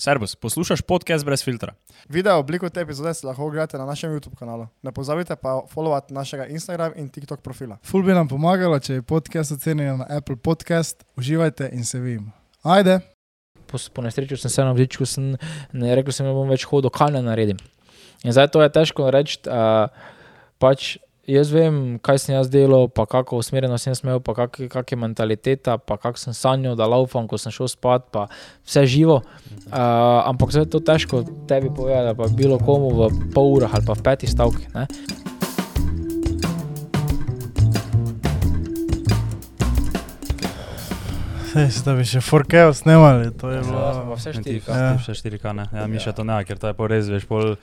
Servus, poslušaj podcast brez filtra. Video obliko te epizode si lahko ogledate na našem YouTube kanalu. Ne pozabite pa followati našega Instagram in TikTok profila. Ful bi nam pomagalo, če je podcast ocenjen na Apple Podcast. Uživajte in se vidimo. Ajde! po, po nesreči sem se na vdičku, sem ne rekel, sem ne bom več hodil, kaj ne naredim. In zdaj to je težko reči. Uh, pač jaz vem, kaj sem jaz delal, pa kako usmerjeno sem smel, pa kak, kak je mentaliteta, pa kak sem sanjal, da laufam, ko sem šel spat, pa vse živo. Uh, ampak zdaj je to težko tebi povedati, pa bilo komu v pol urah ali pa v petih stavkih. Ne? Sej, da bi še 4K snemali, to je Ja, bilo. pa vse štiri. Ti Ja. še štiri kane. Ja, mi še to ne, ker to je pol res, veš, pol.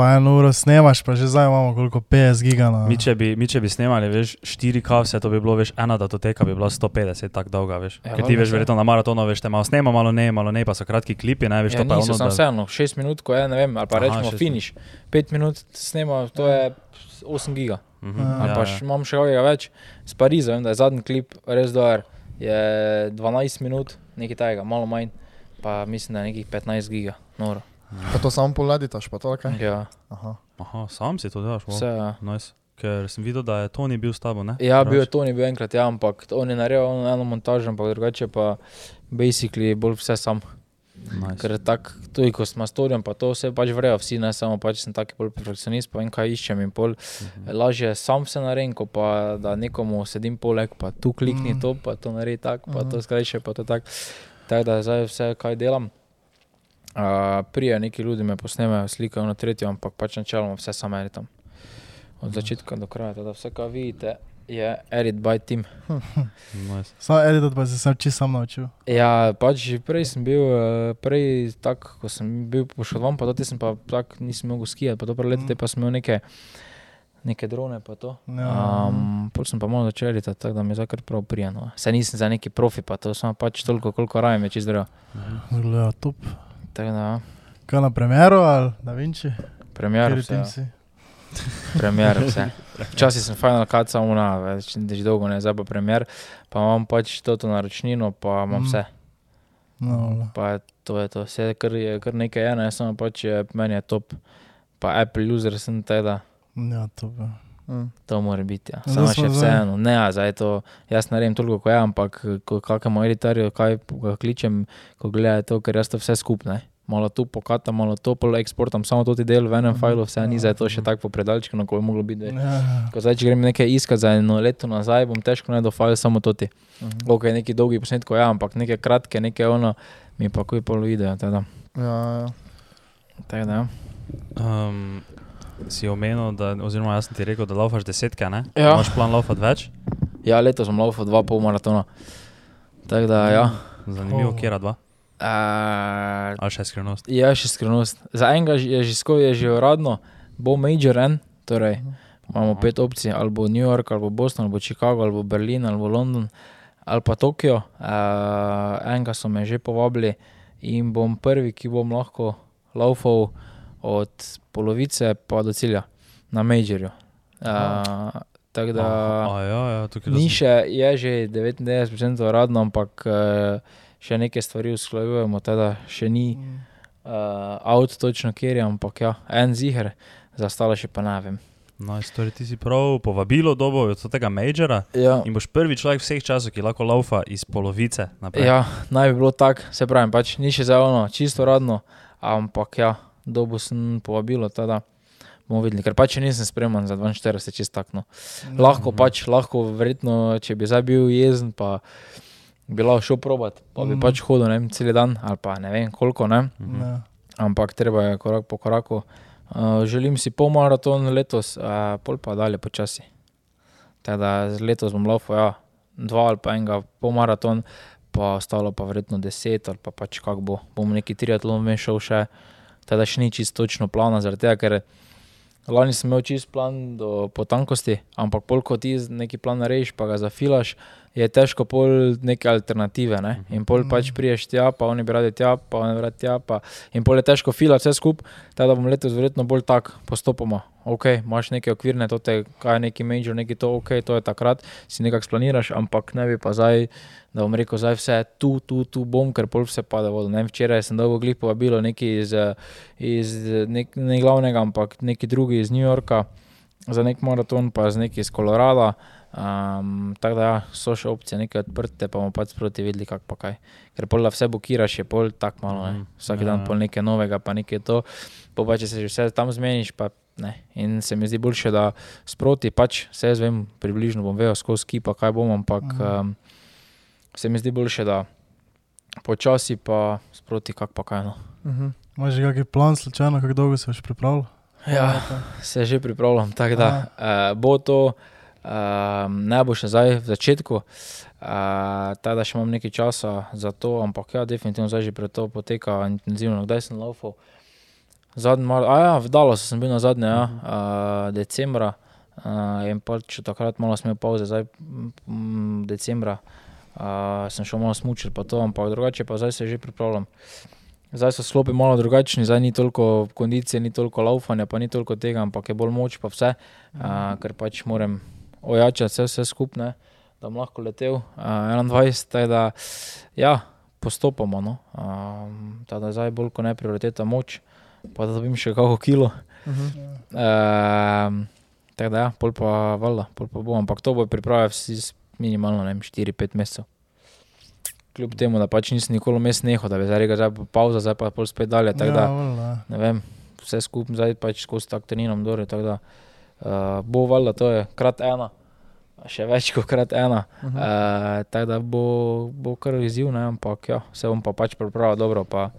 Pa eno uro snemaš, pa že zdaj imamo koliko 50 gigana. Mi če bi, mi če bi snemali, veš, štiri kavse, to bi bilo, veš, ena datoteka bi bila 150, tako dolga, veš. Ja, Ker ti veš, verjetno na maratonu, veš, te malo snema, malo ne, malo ne, pa so kratki klipi, ne, veš, Ja, to pa je niso, ono. sem da- vseeno, šest minut, ko je, ne vem, ali pa Aha, rečemo finiš. Pet minut snema, to je 8 giga. Mhm, Ja. Ali ja, pa ja. imam še kakega več. Z Pariza, vem, da je zadnji klip res dober. Je 12 minut, nekaj tajega, malo manj. Pa mislim, da je nekih 15 giga. Noro. Pa to samo poleditaš, pa to kaj? Ja, Aha. Aha, sam si to delaš, vse. Ja. Nice. Ker sem videl, da je Toni bil s tabo, ne? Ja, bil je Praviš? to, ni bil enkrat, ja, ampak on je naredil ono eno montažo, ampak drugače pa basically bolj vse sam. Nice. Ker tako, tudi ko smo storijo, pa to vse pač vrejo vsi, ne samo pač sem taki bolj perfekcionist, pa vem, kaj iščem in pol. Mhm. Lažje sam se naredim, ko pa da nekomu sedim poleg, pa tu klikni Mhm. to, pa to naredi tako, pa to Mhm. skrajše, pa to tako. Tako da zdaj vse, kaj delam. Uh, prije neki ljudi me posnemajo, slikajo na tretjo, ampak pač načeloma vse samo editam. Od začetka do kraja, da vse, kar vidite, je edit by team. nice. Sam editor pa se sem čisto sam naučil. Ja, pač prej sem bil, eh, prej tako, ko sem bil poškodovan, pa tudi sem pa tako nisem mogel skijati, pa to prvo leto Mhm. pa sem imel neke, neke drone pa to. Ja. Um, Potem sem pa malo začel editati, tako da mi je zdaj kar prav prijeno. Saj nisem za neki profi, pa to sem pač toliko, koliko rajem je čist zdrav. Zgleda top. Tako da, ja, Kaj na premjeru ali da Vinci? premjer Kateri vse. ja. si? Premjer vse. Včasih sem Final Cut samo na, več že dolgo ne, zdaj pa premjer, pa imam pač to naročnino, pa imam Mhm. vse. No, no. Pa je to je to, vse kar, je, kar nekaj je, ne, samo pač je, meni je top. Pa Apple user sem teda, Ja, top. Ja. Mm. to mora biti. Ja. Samo še vseeno, ne, ja, zdaj to, jaz naredim toliko, ko je, ampak ko kakemu editorju, kaj ga kličem, ko gledajo to, ker jaz to vse skupne. Malo tu pokatam, malo to pol eksportam, samo to ti del v enem Mhm. failu, vse ni Ja. zdaj to še tako popredalčkano, ko bi moglo biti. je- Ja. Ko zdaj, če grem nekaj iskati za eno leto nazaj, bom težko najdel file samo to ti. Mhm. Ok, neki dolgi posnetki, ja, ampak neke kratke, neke ono, mi pa kuj pol video, teda. Ja, ja. Tako da, ja. Um, si omenil, da, oziroma jaz sem ti rekel, da laufaš desetke, ne? Ja. Imaš plan laufati več? Ja, letos sem laufal dva pol maratona. Tako da, ja. Zanimivo, Oh. kje dva? Uh, Ali še skrivnost? je še skrivnost. Za enega je že skoraj je že uradno, bo Major en, torej imamo pet opcij, ali bo New York, ali bo Boston, ali bo Chicago, ali bo Berlin, ali bo London, ali pa Tokio. Uh, enega so me že povabili in bom prvi, ki bom lahko laufal od polovice pa do cilja na Majorju. Uh, tako da. A, a ja, ja, Ni še, je že 99% uradno, ampak uh, še neke stvari usklajujemo, teda še ni uh, avto točno kjer je, ampak ja, en ziger, za ostalo še pa ne vem. No, torej ti si prav povabilo dobo od tega majora Ja, in boš prvi človek vseh časov, ki lahko laufa iz polovice naprej. ja naj bi bilo tako, se pravi, pač ni še zdaj ono, čisto uradno, ampak ja, dobo sem povabilo, teda bomo videli, ker pač nisem spreman za 42, čisto takno. Lahko pač, lahko verjetno, če bi zdaj bil jezen, pa bi lahko šel probat, pa bi Mhm. pač hodil, ne vem, cel dan ali pa ne vem koliko, ne. Mhm. Ja. ampak treba je korak po koraku. Uh, želim si pol maraton letos, uh, pol pa dalje počasi. Teda letos bom laufal, ja, dva ali pa enega pol maraton, pa ostalo pa verjetno deset ali pa pač kak bo. Bom neki triatlon vmešal še, teda še ni čisto točno plana, zaradi tega, ker lani sem imel čist plan do potankosti, ampak pol ko ti neki plan narediš, pa ga zafilaš, je težko pol neke alternative. Ne? In pol pač priješ tja, pa oni bi radi tja, pa oni bi radi tja. Pa... In pol je težko filati vse skupaj, tako da bom letos verjetno bolj tak postopoma. Ok, imaš neke okvirne, to te, kaj je neki major, neki to, ok, to je takrat, si nekako splaniraš, ampak ne bi pa zdaj, da bom rekel, zdaj vse tu, tu, tu bom, ker pol vse pada vodo. Ne včeraj sem dolgo glih povabilo neki iz, iz nek, ne glavnega, ampak neki drugi iz New Yorka za nek maraton, pa z neki iz Kolorada. Um, tako da ja, so še opcije neke odprte, pa bomo pač sproti videli, kako pa kaj. Ker pol vse bukiraš, je pol tako malo, ne. Mhm, vsak ja, dan ja. pol nekaj novega, pa nekaj to. Pa pa če se že vse tam zmeniš, pa ne. In se mi zdi boljše, da sproti pač vse jaz vem, približno bom vedel skozi skipa, kaj bom, ampak um, se mi zdi boljše, da počasi pa sproti, kak pa kaj. No. Mhm. Imaš že kakšen plan, slučajno, kako dolgo se boš pripravljal? Ja, se že pripravljam, tako da uh, bo to. Um, ne bo še zdaj v začetku, uh, tako da še imam nekaj časa za to, ampak ja, definitivno zdaj že pred to poteka intenzivno. Kdaj sem laufal? Zadnji mar, a ja, v Dallasu sem bil na zadnje, ja, uh, decembra. Uh, in pa če takrat malo smel pauze, zdaj mm, decembra uh, sem šel malo smučiti, pa to, ampak drugače pa zdaj se že pripravljam. Zdaj so sklopi malo drugačni, zdaj ni toliko kondicije, ni toliko laufanja, pa ni toliko tega, ampak je bolj moč, pa vse, uh, ker pač moram ojačati vse, vse skupne, da bom lahko letel uh, 21, tako da ja, postopoma. No. Tako da zdaj bolj kot ne prioriteta moč, pa da dobim še kako kilo. Mhm. Um, tako da ja, pol pa valjda, pol pa bom, ampak to bo s minimalno, ne vem, 4-5 mesecev. Kljub temu, da pač nisem nikoli vmes nehal, da bi zdaj rekel, zdaj pa pauza, zdaj pa pol spet dalje. Tako da, ja, ne vem, vse skupaj zdaj pač skozi tak treniram dore, tako da uh, bo valjda, to je krat ena, še več kot krat ena. Uh -huh. uh, tako da bo, bo kar izziv, ne, ampak ja, se bom pa pač pripravil dobro, pa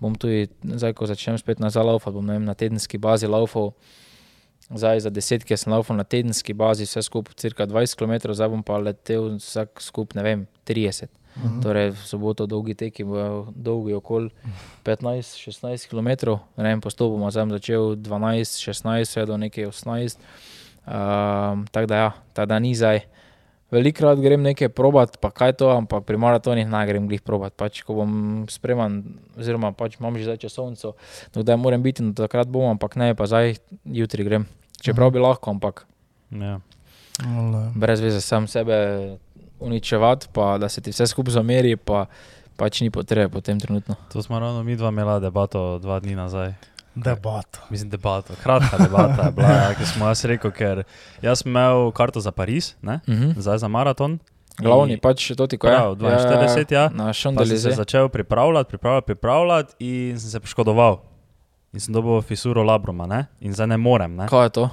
bom tudi, zdaj ko začnem spet nazaj laufati, bom vem, na tedenski bazi laufal. Zdaj za desetke sem laufal na tedenski bazi, vse skupaj cirka 20 km, zdaj bom pa letel vsak skupaj, ne vem, 30. Uh -huh. Torej, v soboto dolgi teki bojo dolgi okoli 15-16 km, ne vem, postopoma sem začel 12-16, vse do nekaj 18. Um, tako da, ja, tako da ni zdaj. Velikrat grem nekaj probat, pa kaj to, ampak pri maratonih ne grem glih probat. Pač, ko bom spreman, oziroma pač imam že zdaj časovnico, da moram biti, no takrat bom, ampak ne, pa zdaj jutri grem. Čeprav bi lahko, ampak Ja. brez veze sam sebe uničevati, pa da se ti vse skupaj zameri, pa pač ni potrebe potem trenutno. To smo ravno mi dva imela debato dva dni nazaj. Debato. Mislim, debato, kratka debata je bila, ja, ki smo jaz rekel, ker jaz sem imel karto za Pariz, ne, Mhm. zdaj za maraton. Glavni In- pač to ti ko je. Prav, 42, ja. Na Pa sem se začel pripravljati, pripravljati, pripravljati in sem se poškodoval. In sem dobil fisuro labroma, ne? in zdaj ne morem. Ne? Kaj je to?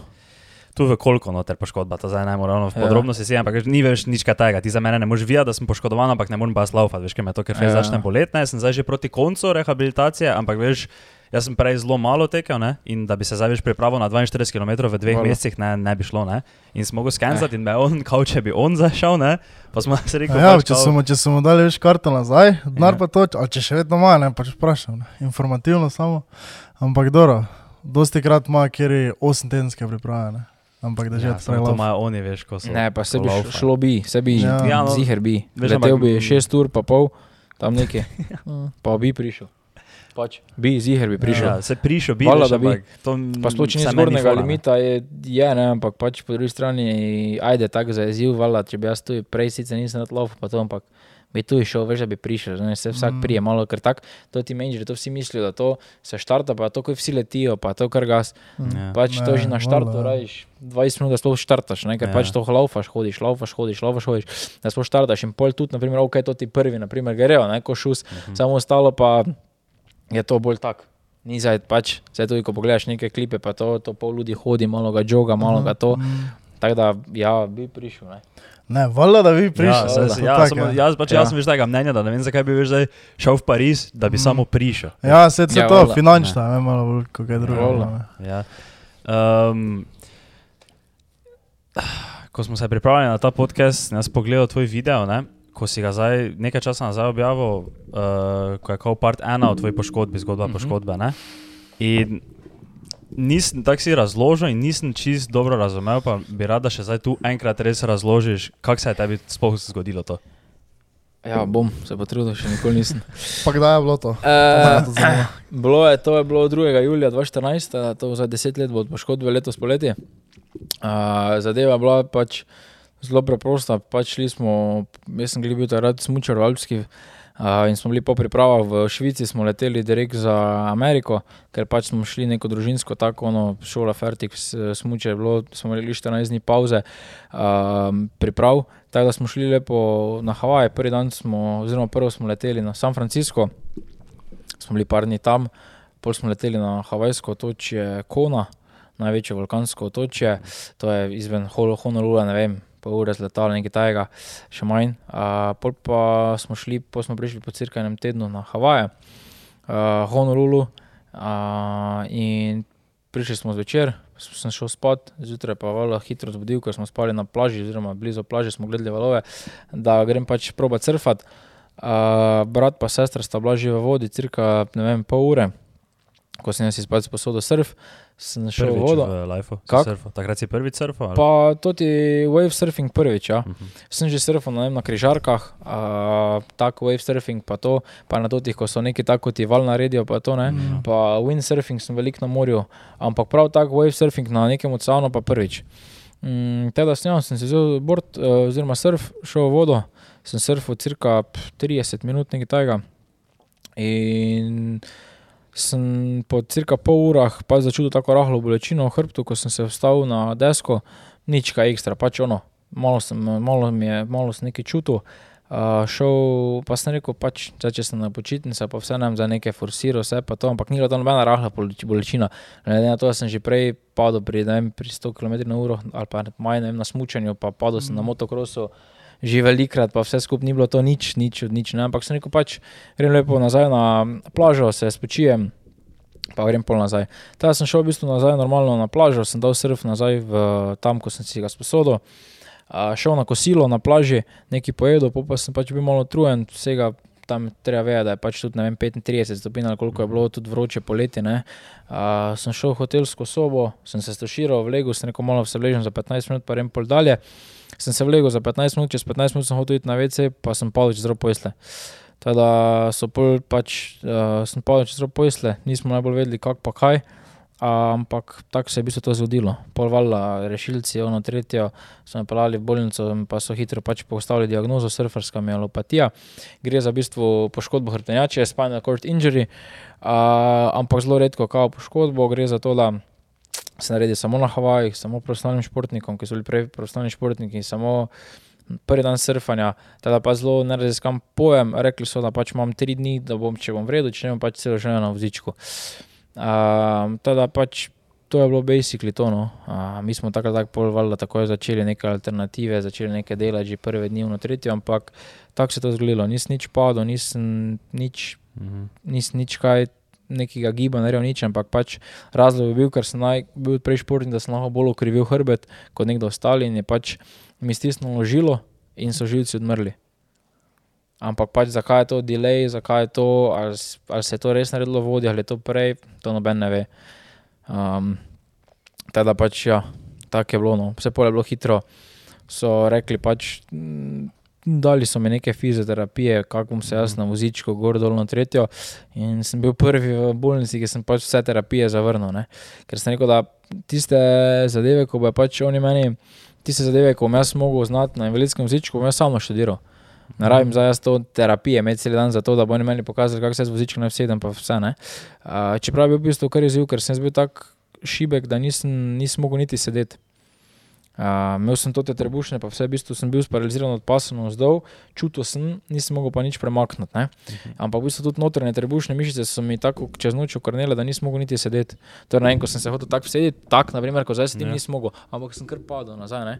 Tu v koliko noter poškodba, to zdaj ne morem v Ja. podrobnosti si, ampak ni več nič kaj tega. Ti za mene ne moreš videti, da sem poškodovan, ampak ne morem pa slaufati, veš, ker me to, ker ja. začne boleti, ne? sem zdaj že proti koncu rehabilitacije, ampak veš, jaz sem prej zelo malo tekel ne? in da bi se zdaj več pripravil na 42 km v dveh Hvala. mesecih, ne, ne bi šlo. Ne? In sem mogel skenzati in me on, kao če bi on zašel, ne? pa smo se rekli, Ja, pač, če kao- smo, če smo dali več karto nazaj, denar Ja. pa toč, ali če še vedno ima, ne pač vprašam, ne. informativno samo. Ampak dobro, dosti krat ima, kjer je 8 tedenske priprave, ne. ampak da že Ja, ja, samo to imajo oni, veš, ko so. Ne, pa se bi laufajo. šlo bi, se bi, Ja. Ja, no, ziher bi. veš, Letel ampak- bi 6 ur pa pol, tam nekje. Pa bi prišel. Pač, bi, ziher bi prišel. Ja, se prišel, bi Hvala, da bi. to Pa sploh ni zgornjega limita, je, je ne, ampak pač po drugi strani, ajde tako za izziv, vala, če bi jaz tu prej sicer nisem odlov, pa to, ampak bi tu išel, veš, da bi prišel, ne, se vsak Mm. prije malo, ker tako, to ti meni, da to vsi mislijo, da to se štarta, pa to, ko vsi letijo, pa to, kar gas, Ja. pač to Ne, že na štartu, ja. rajiš 20 minut, da sploh štartaš, ne, ker Ja. pač to laufaš, hodiš, laufaš, hodiš, laufaš, hodiš, da sploh štartaš in pol tudi, naprimer, ok, to ti prvi, naprimer, grejo, ne, ko šus, Mhm. samo ostalo pa je to bolj tak. Ni zdaj pač, zdaj tudi ko pogledaš neke klipe, pa to, to pol ljudi hodi, malo ga joga, malo ga to. Mm. Tako da, ja, bi prišel. Ne. Ne, valjda, da bi Ja, prišel. saj, to saj, ja, tako samo, jaz, pač, Ja. jaz sem veš tega mnenja, da ne vem, zakaj bi zdaj šel v Pariz, da bi Mm. samo prišel. Ja, se je Ja, to, valjda. finančno, ne malo bolj kot kaj drugega. Ne. Ja. Um, ko smo se pripravljali na ta podcast, jaz pogledal tvoj video, ne? Ko si ga zdaj, nekaj časa nazaj objavil, uh, ko je kao part ena o tvoji poškodbi, zgodba mm -hmm. poškodbe. Ne? In nisem tako si razložil in nisem čist dobro razumel, pa bi rad, da še zdaj tu enkrat res razložiš, kako se je tebi sploh zgodilo to. Ja, bom se potrudil, še nikoli nisem. Pa kdaj je bilo to? Uh, Mene to zanima. bilo je, to je bilo 2. julija 2014, eh, to za 10 let bo od poškodbe letos poleti. Uh, zadeva je bila pač zelo preprosta. Pač smo, jaz sem bil takrat smučar v Alpski. Uh, in smo bili po pripravah v Švici, smo leteli direkt za Ameriko, ker pač smo šli neko družinsko, tako ono, šola Fertig, smuče je bilo, smo imeli 14 dni pauze, um, priprav. Tako da smo šli lepo na Havaje, prvi dan smo, oziroma prvo smo leteli na San Francisco, smo bili par dni tam, pol smo leteli na Havajsko otočje Kona, največje vulkansko otočje, to je izven Honolula, ne vem, pol ure z letala, nekaj tajega, še manj. Uh, pol pa smo šli, pol smo prišli po cirka enem tednu na Havaje, uh, Honolulu uh, in prišli smo zvečer, sem šel spat, zjutraj pa vala hitro zbudil, ker smo spali na plaži, oziroma blizu plaže smo gledali valove, da grem pač probat surfat. Uh, brat pa sestra sta bila že v vodi, cirka ne vem, pol ure. Ko sem jaz izpadel sposodil surf, sem šel v Prvič vodo. v surfal. Takrat si prvič surfal? Pa tudi wave surfing prvič, ja. Mhm. Sem že surfal vem, na križarkah, uh, tako wave surfing, pa to, pa na totih, ko so neki tako ti val naredijo, pa to ne. Mm. Pa windsurfing sem veliko na morju, ampak prav tako wave surfing na nekem oceanu pa prvič. Mm, teda s njo sem se vzel bord, uh, oziroma surf, šel v vodo, sem surfal cirka pf, 30 minut nekaj tajega. In sem po cirka pol urah pa začutil tako rahlo bolečino v hrbtu, ko sem se vstal na desko, nič kaj ekstra, pač ono, malo sem, malo mi je, malo sem nekaj čutil. Uh, šel pa sem rekel, pač, zdaj, če sem na počitnici, pa vse nam za nekaj forsiral, vse pa to, ampak ni bila to nobena rahla boleč- bolečina. Glede na to, da sem že prej padel pri, ne vem, pri 100 km na uro ali pa manj, ne vem, na smučanju, pa padel sem na motokrosu že velikrat, pa vse skupaj ni bilo to nič, nič od nič, ne, ampak sem rekel, pač grem lepo nazaj na plažo, se spočijem, pa grem pol nazaj. Teda sem šel v bistvu nazaj normalno na plažo, sem dal surf nazaj v, tam, ko sem si ga sposodil. Uh, šel na kosilo na plaži, nekaj pojedel, pa sem pač bil malo utrujen, vsega tam treba vedeti, da je pač tudi vem, 35 stopinj ali koliko je bilo tudi vroče poleti. ne. Uh, sem šel v hotelsko sobo, sem se stoširal, vlegel sem rekel, malo se vležem za 15 minut, pa grem pol dalje. Sem se vlegel za 15 minut, čez 15 minut sem hotel iti na WC, pa sem padel čez rob posle. Teda so pol pač, uh, sem padel čez rob posle, nismo najbolj vedeli, kako pa kaj. Ampak tako se je v bistvu to zgodilo. Pol valjda rešilci, ono tretjo, so me pelali v bolnico, in pa so hitro pač postavili diagnozo surferska mielopatija. Gre za v bistvu poškodbo hrbtenjače, spinal cord injury, a, ampak zelo redko kao poškodbo, gre za to, da se naredi samo na Havajih, samo profesionalnim športnikom, ki so bili prej profesionalni športniki, samo prvi dan surfanja, teda pa zelo neraziskam pojem, rekli so, da pač imam tri dni, da bom, če bom vredel, če ne bom pač celo življenje na vozičku. Uh, teda pač to je bilo basically to. No. Uh, mi smo takrat tako pol valjda takoj začeli neke alternative, začeli nekaj delati že prve dni v tretjo, ampak tako se je to zgodilo. Nisem nič padel, nisem nič, Mhm. nisem nič kaj nekega giba naredil, nič, ampak pač razlog je bil, ker sem naj, bil prej športnik, da sem lahko bolj ukrivil hrbet kot nekdo ostali in je pač mi stisnilo žilo in so žilci odmrli. Ampak pač zakaj je to delay, zakaj je to, ali, ali se je to res naredilo vodi, ali je to prej, to noben ne ve. Um, teda pač ja, tako je bilo, no. vse pol je bilo hitro. So rekli pač, mm, dali so mi neke fizioterapije, kako bom se jaz na vozičku gor dol na tretjo. In sem bil prvi v bolnici, ki sem pač vse terapije zavrnil. Ne. Ker sem rekel, da tiste zadeve, ko bo pač oni meni, tiste zadeve, ko bom jaz mogel znati na invalidskem vozičku, bom jaz samo študiral. Ne rabim zdaj jaz to terapije, imeti cel dan za to, da bo oni meni pokazali, kako se z vozičkom naj vsedem, pa vse ne. Uh, čeprav je bil v bistvu kar izziv, ker sem bil tako šibek, da nisem, nisem mogel niti sedeti. Uh, imel sem to te trebušne, pa vse v bistvu sem bil sparaliziran od pasa navzdol, čutil sem, nisem mogel pa nič premakniti. Ne? Ampak v bistvu tudi notranje trebušne mišice so mi tako čez noč ukrnile, da nisem mogel niti sedeti. Torej, ne vem, ko sem se hotel tako sedeti, tako, naprimer, ko zdaj sedim, Ja. nisem mogel, ampak sem kar padel nazaj. Ne?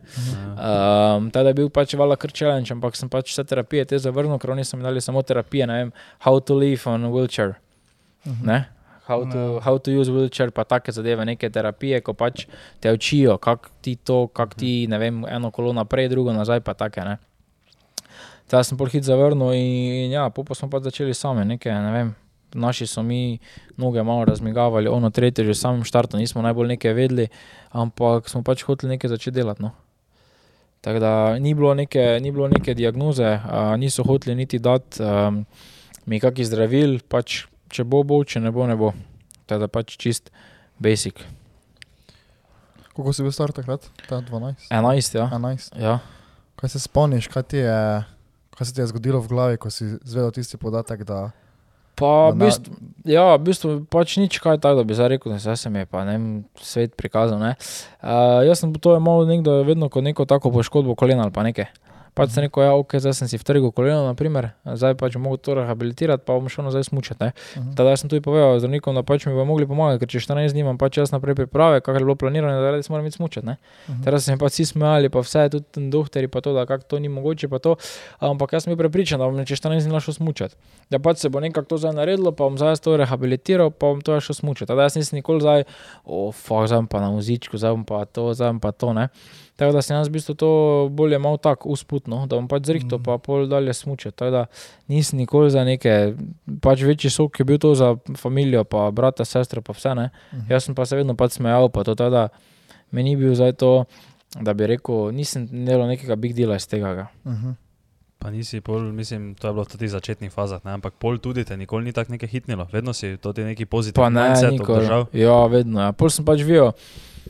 Um, Teda je bil pač vala kar challenge, ampak sem pač vse terapije te zavrnil, ker oni so mi dali samo terapije, ne vem, how to live on a wheelchair. Ne? How to, how to use wheelchair, pa take zadeve, neke terapije, ko pač te učijo, kako ti to, kako ti, ne vem, eno kolo naprej, drugo nazaj, pa take. Ne? Teda sem pol hit zavrnil in ja, pol pa smo pa začeli sami, neke, ne vem, naši so mi noge malo razmigavali, ono tretje že v samem štartu nismo najbolj nekaj vedeli, ampak smo pač hoteli nekaj začeti delati. No. Tako da ni bilo neke, ni bilo neke diagnoze, a, niso hoteli niti dati um, mi kakih zdravil, pač če bo, bo, če ne bo, ne bo. Tako da pač čist basic. Koliko si bil star takrat? Ta 12? 11, ja. 11. ja. Kaj se spomniš, kaj, ti je, kaj se ti je zgodilo v glavi, ko si zvedel tisti podatek, da Pa, Da na- bistvu, ja, v bistvu pač nič kaj tako, da bi zdaj rekel, da se mi je pa ne svet prikazal. Ne. Uh, jaz sem to imel nekdo vedno kot neko tako poškodbo kolena ali pa nekaj. Pač sem rekel, ja, ok, zdaj sem si vtrgal koleno, naprimer, zdaj pač bom mogel to rehabilitirati, pa bom šel nazaj smučati. ne. Mhm. Tada sem tudi povedal zdravnikom, da pač mi bodo mogli pomagati, ker če 14 dni imam pač čas naprej priprave, kar je bilo planirano, da res moram iti smučati. ne. Mhm. Teraz se mi pa vsi smejali, pa vse, tudi ten doktori, pa to, da kako to ni mogoče, pa to. Ampak jaz sem bil prepričan, da bom čez 14 dni šel smučati. Da pač se bo nekako to zdaj naredilo, pa bom zdaj to rehabilitiral, pa bom to šel smučati. Tada jaz nisem nikoli zdaj, o, fuck, zdaj pa na muzičku, zdaj pa to, zdaj pa to, ne. Tako da sem jaz v bistvu to bolje malo tako usputno, da bom pač zrihto, Mhm. pa pol dalje smučati. Tako da nisem nikoli za neke, pač večji sok je bil to za družino, pa brata, sestro, pa vse ne. Mhm. Jaz sem pa se vedno pač smejal, pa to, tako da mi ni bil zdaj to, da bi rekel, nisem delal nekega big dela iz tega. ga. Mhm. Pa nisi pol, mislim, to je bilo v teh začetnih fazah, ne? ampak pol tudi te nikoli ni tako nekaj hitnilo, vedno si to ti neki Pa pozitivni ne, mindset obdržal. Ja, vedno. Ja. Pol sem pač videl,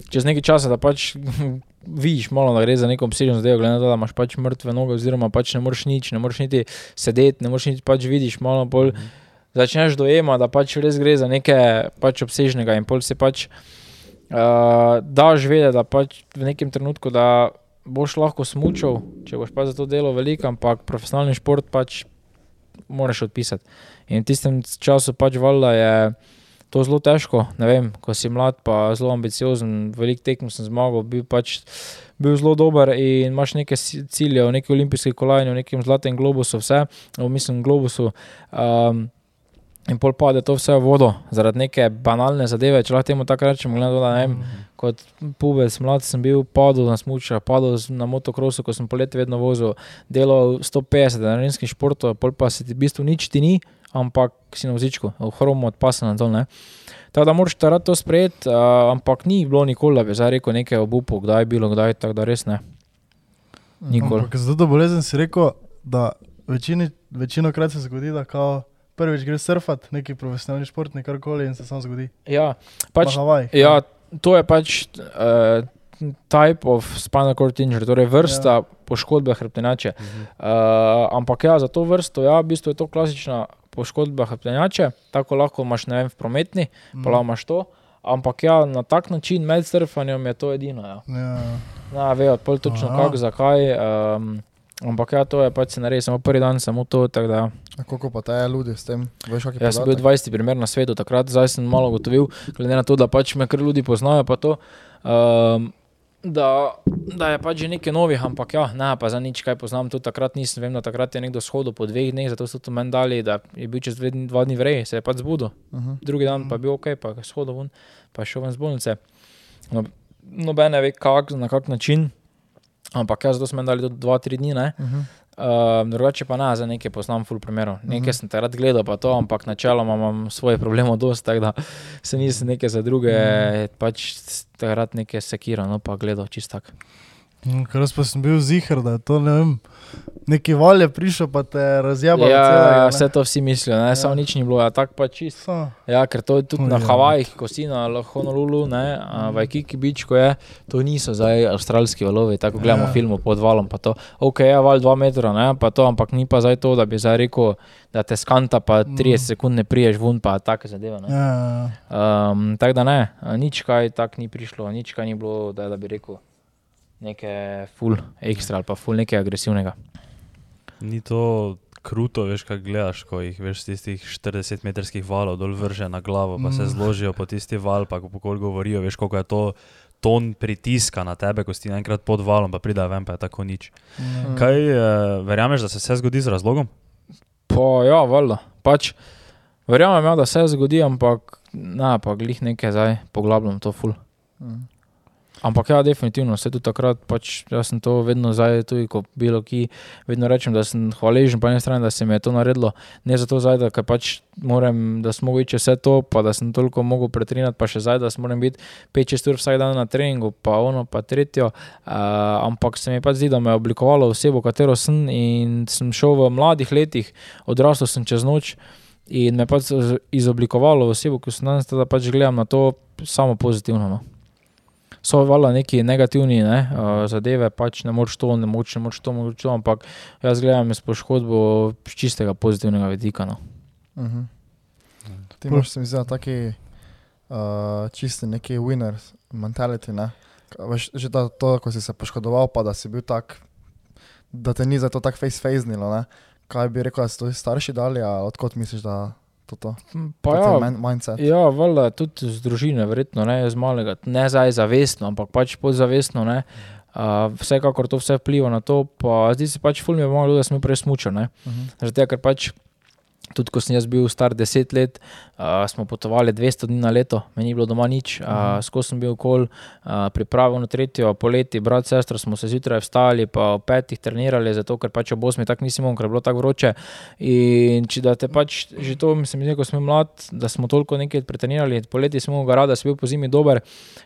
čez nekaj časa, da pač vidiš malo, da gre za neko obsežno zadevo, glede na to, da imaš pač mrtve noge, oziroma pač ne moreš nič, ne moreš niti sedeti, ne moreš niti pač vidiš malo bolj. Mhm. Začneš dojemati, da pač res gre za nekaj pač obsežnega in pol si pač uh, daš vedeti, da pač v nekem trenutku, da boš lahko smučal, če boš pa za to delo veliko, ampak profesionalni šport pač moraš odpisati. In v tistem času pač valjda je to zelo težko, vem, ko si mlad, pa zelo ambiciozen, veliko tekmo sem zmagal, bil pač bil zelo dober in imaš neke cilje, v neki olimpijski kolajni, v nekem zlatem globusu, vse, v mislim globusu. Um, In pol pade to vse v vodo, zaradi neke banalne zadeve, če lahko temu tako rečemo. glede na to, da, ne vem, Kot pubec, mlad sem bil, padel na smučah, padel na motokrosu, ko sem poleti vedno vozil, delal 150 narejenskih športov, pol pa se ti v bistvu nič ti ni, ampak si na vozičku, v hromu od pasa na dol. ne. Tako da moraš takrat to sprejeti, uh, ampak ni bilo nikoli, da bi zdaj rekel nekaj o bupu, kdaj je bilo, kdaj, tako da res ne. Nikoli. Ampak za to bolezen si rekel, da večini, večino krat se zgodi, da kao prvič greš surfati, neki profesionalni športnik, karkoli in se sam zgodi. Ja, Pač, Havaj. Ja, to je pač uh, type of spinal cord injury, torej vrsta ja. poškodbe hrbtenjače. Mhm. Uh, ampak ja, za to vrsto, ja, v bistvu je to klasična poškodba hrbtenjače, tako lahko imaš ne vem, v prometni, Mm. pa lahko imaš to. Ampak ja, na tak način med surfanjem je to edino. Ja. Ja. Ne vejo, pol točno kako, zakaj. Um, ampak ja, to je pač se naredi, samo prvi dan, samo to. Da, A koliko pa te je ljudi s tem? Veš, Jaz sem bil 20 primer na svetu takrat, zdaj sem malo gotovil, glede na to, da pač me kar ljudi poznajo. To, um, da, da je pač že nekaj novih, ampak ja, ne, pa za nič kaj poznam. Tudi takrat nisem, vem, da takrat je nekdo shodil po dveh dneh, zato so to meni dali, da je bil čez dve, dva dni vrej, se je pač zbudil. Uh -huh. Drugi dan pa je bil ok, pa je shodil ven, pa je šel ven z bolnice. No, noben ne ve, kak, na kak način, ampak ja, zato smo meni dali do dva, tri dni. Ne. Uh -huh. Uh, drugače pa ne, za nekaj poznam full primerov. Nekaj Mhm. sem takrat gledal, pa to, ampak načeloma imam svoje probleme dosti, tako da se nisem nekaj za druge, Mhm. pač takrat nekaj sekiral, no pa gledal čist tak. Mm, Ker jaz pa sem bil zihar, da to ne vem, neki val je prišel, pa te razjabal. Ja, vse to vsi mislijo, ne, ja. samo nič ni bilo, ja, tako pa čist. So. Ja, ker to je tudi na Oj, ja. Havajih, ko si na Honolulu, ne, a v Kiki Beach, ko je, to niso zdaj avstralski valovi, tako gledamo Ja. ja. film pod valom, pa to, ok, je val 2 metra, ne, pa to, ampak ni pa zdaj to, da bi zdaj rekel, da te skanta, pa 30 Mm. sekund ne priješ ven, pa take zadeve. Ne. Ja, ja. Um, tako da ne, nič kaj tak ni prišlo, nič kaj ni bilo, da, da bi rekel nekaj full ekstra ali pa full nekaj agresivnega. Ni to kruto, veš, kaj gledaš, ko jih veš tistih 40 metrskih valov dol vrže na glavo, pa se Mm. zložijo po tisti val, pa ko pokol govorijo, veš, koliko je to ton pritiska na tebe, ko si enkrat pod valom, pa pride ven, pa je tako nič. Mm. Kaj uh, verjameš, da se vse zgodi z razlogom? Pa ja, valjda. Pač, verjamem, ja, da se zgodi, ampak ne, pa glih nekaj zdaj, poglabljam to full. Mhm. Ampak ja, definitivno, vse tudi takrat, pač, jaz sem to vedno zdaj, tudi ko bilo ki, vedno rečem, da sem hvaležen po eni strani, da se mi je to naredilo. Ne zato zdaj, da pač moram, da sem mogel iti vse to, pa da sem toliko mogel pretrinati, pa še zdaj, da sem moram biti 5-6 ur vsak dan na treningu, pa ono, pa tretjo. Uh, ampak se mi pač zdi, da me je oblikovalo osebo, katero sem in sem šel v mladih letih, odrasel sem čez noč. In me je pač izoblikovalo osebo, ki sem danes, da pač gledam na to samo pozitivno. No so valjda neki negativni ne, uh, zadeve, pač ne moreš to, ne moreš, ne moreš to, moreš to, ampak jaz gledam s poškodbo z čistega pozitivnega vidika. No. Uh -huh. Ti imaš, se mi zdi, taki uh, čisti neki winner mentality. Ne? Veš, že da, to, ko si se poškodoval, pa da si bil tak, da te ni za to tako face-facenilo. Kaj bi rekel, da so to starši dali, ali odkot misliš, da to. to. Pa ja, mindset. Ja, valjda, tudi z družine, verjetno ne z malega, ne zdaj zavestno, ampak pač podzavestno. Ne. Uh, vsekakor to vse vpliva na to, pa zdi se pač, fulmin je malo, da smo prej smučali. Uh -huh. Zato, ker pač Tudi ko sem jaz bil star deset let, uh, smo potovali 200 dni na leto, meni ni bilo doma nič, uh, mhm. skozi sem bil okol, uh, pripravljen na tretjo poletje, brat, sestra smo se zjutraj vstali, pa ob petih trenirali, zato ker pač ob osmi tako nismo, ker je bilo tako vroče. In če da te pač že to, mislim, ko smo mlad, da smo toliko nekaj pretrenirali, poletje smo ga rada, si bil po zimi dober,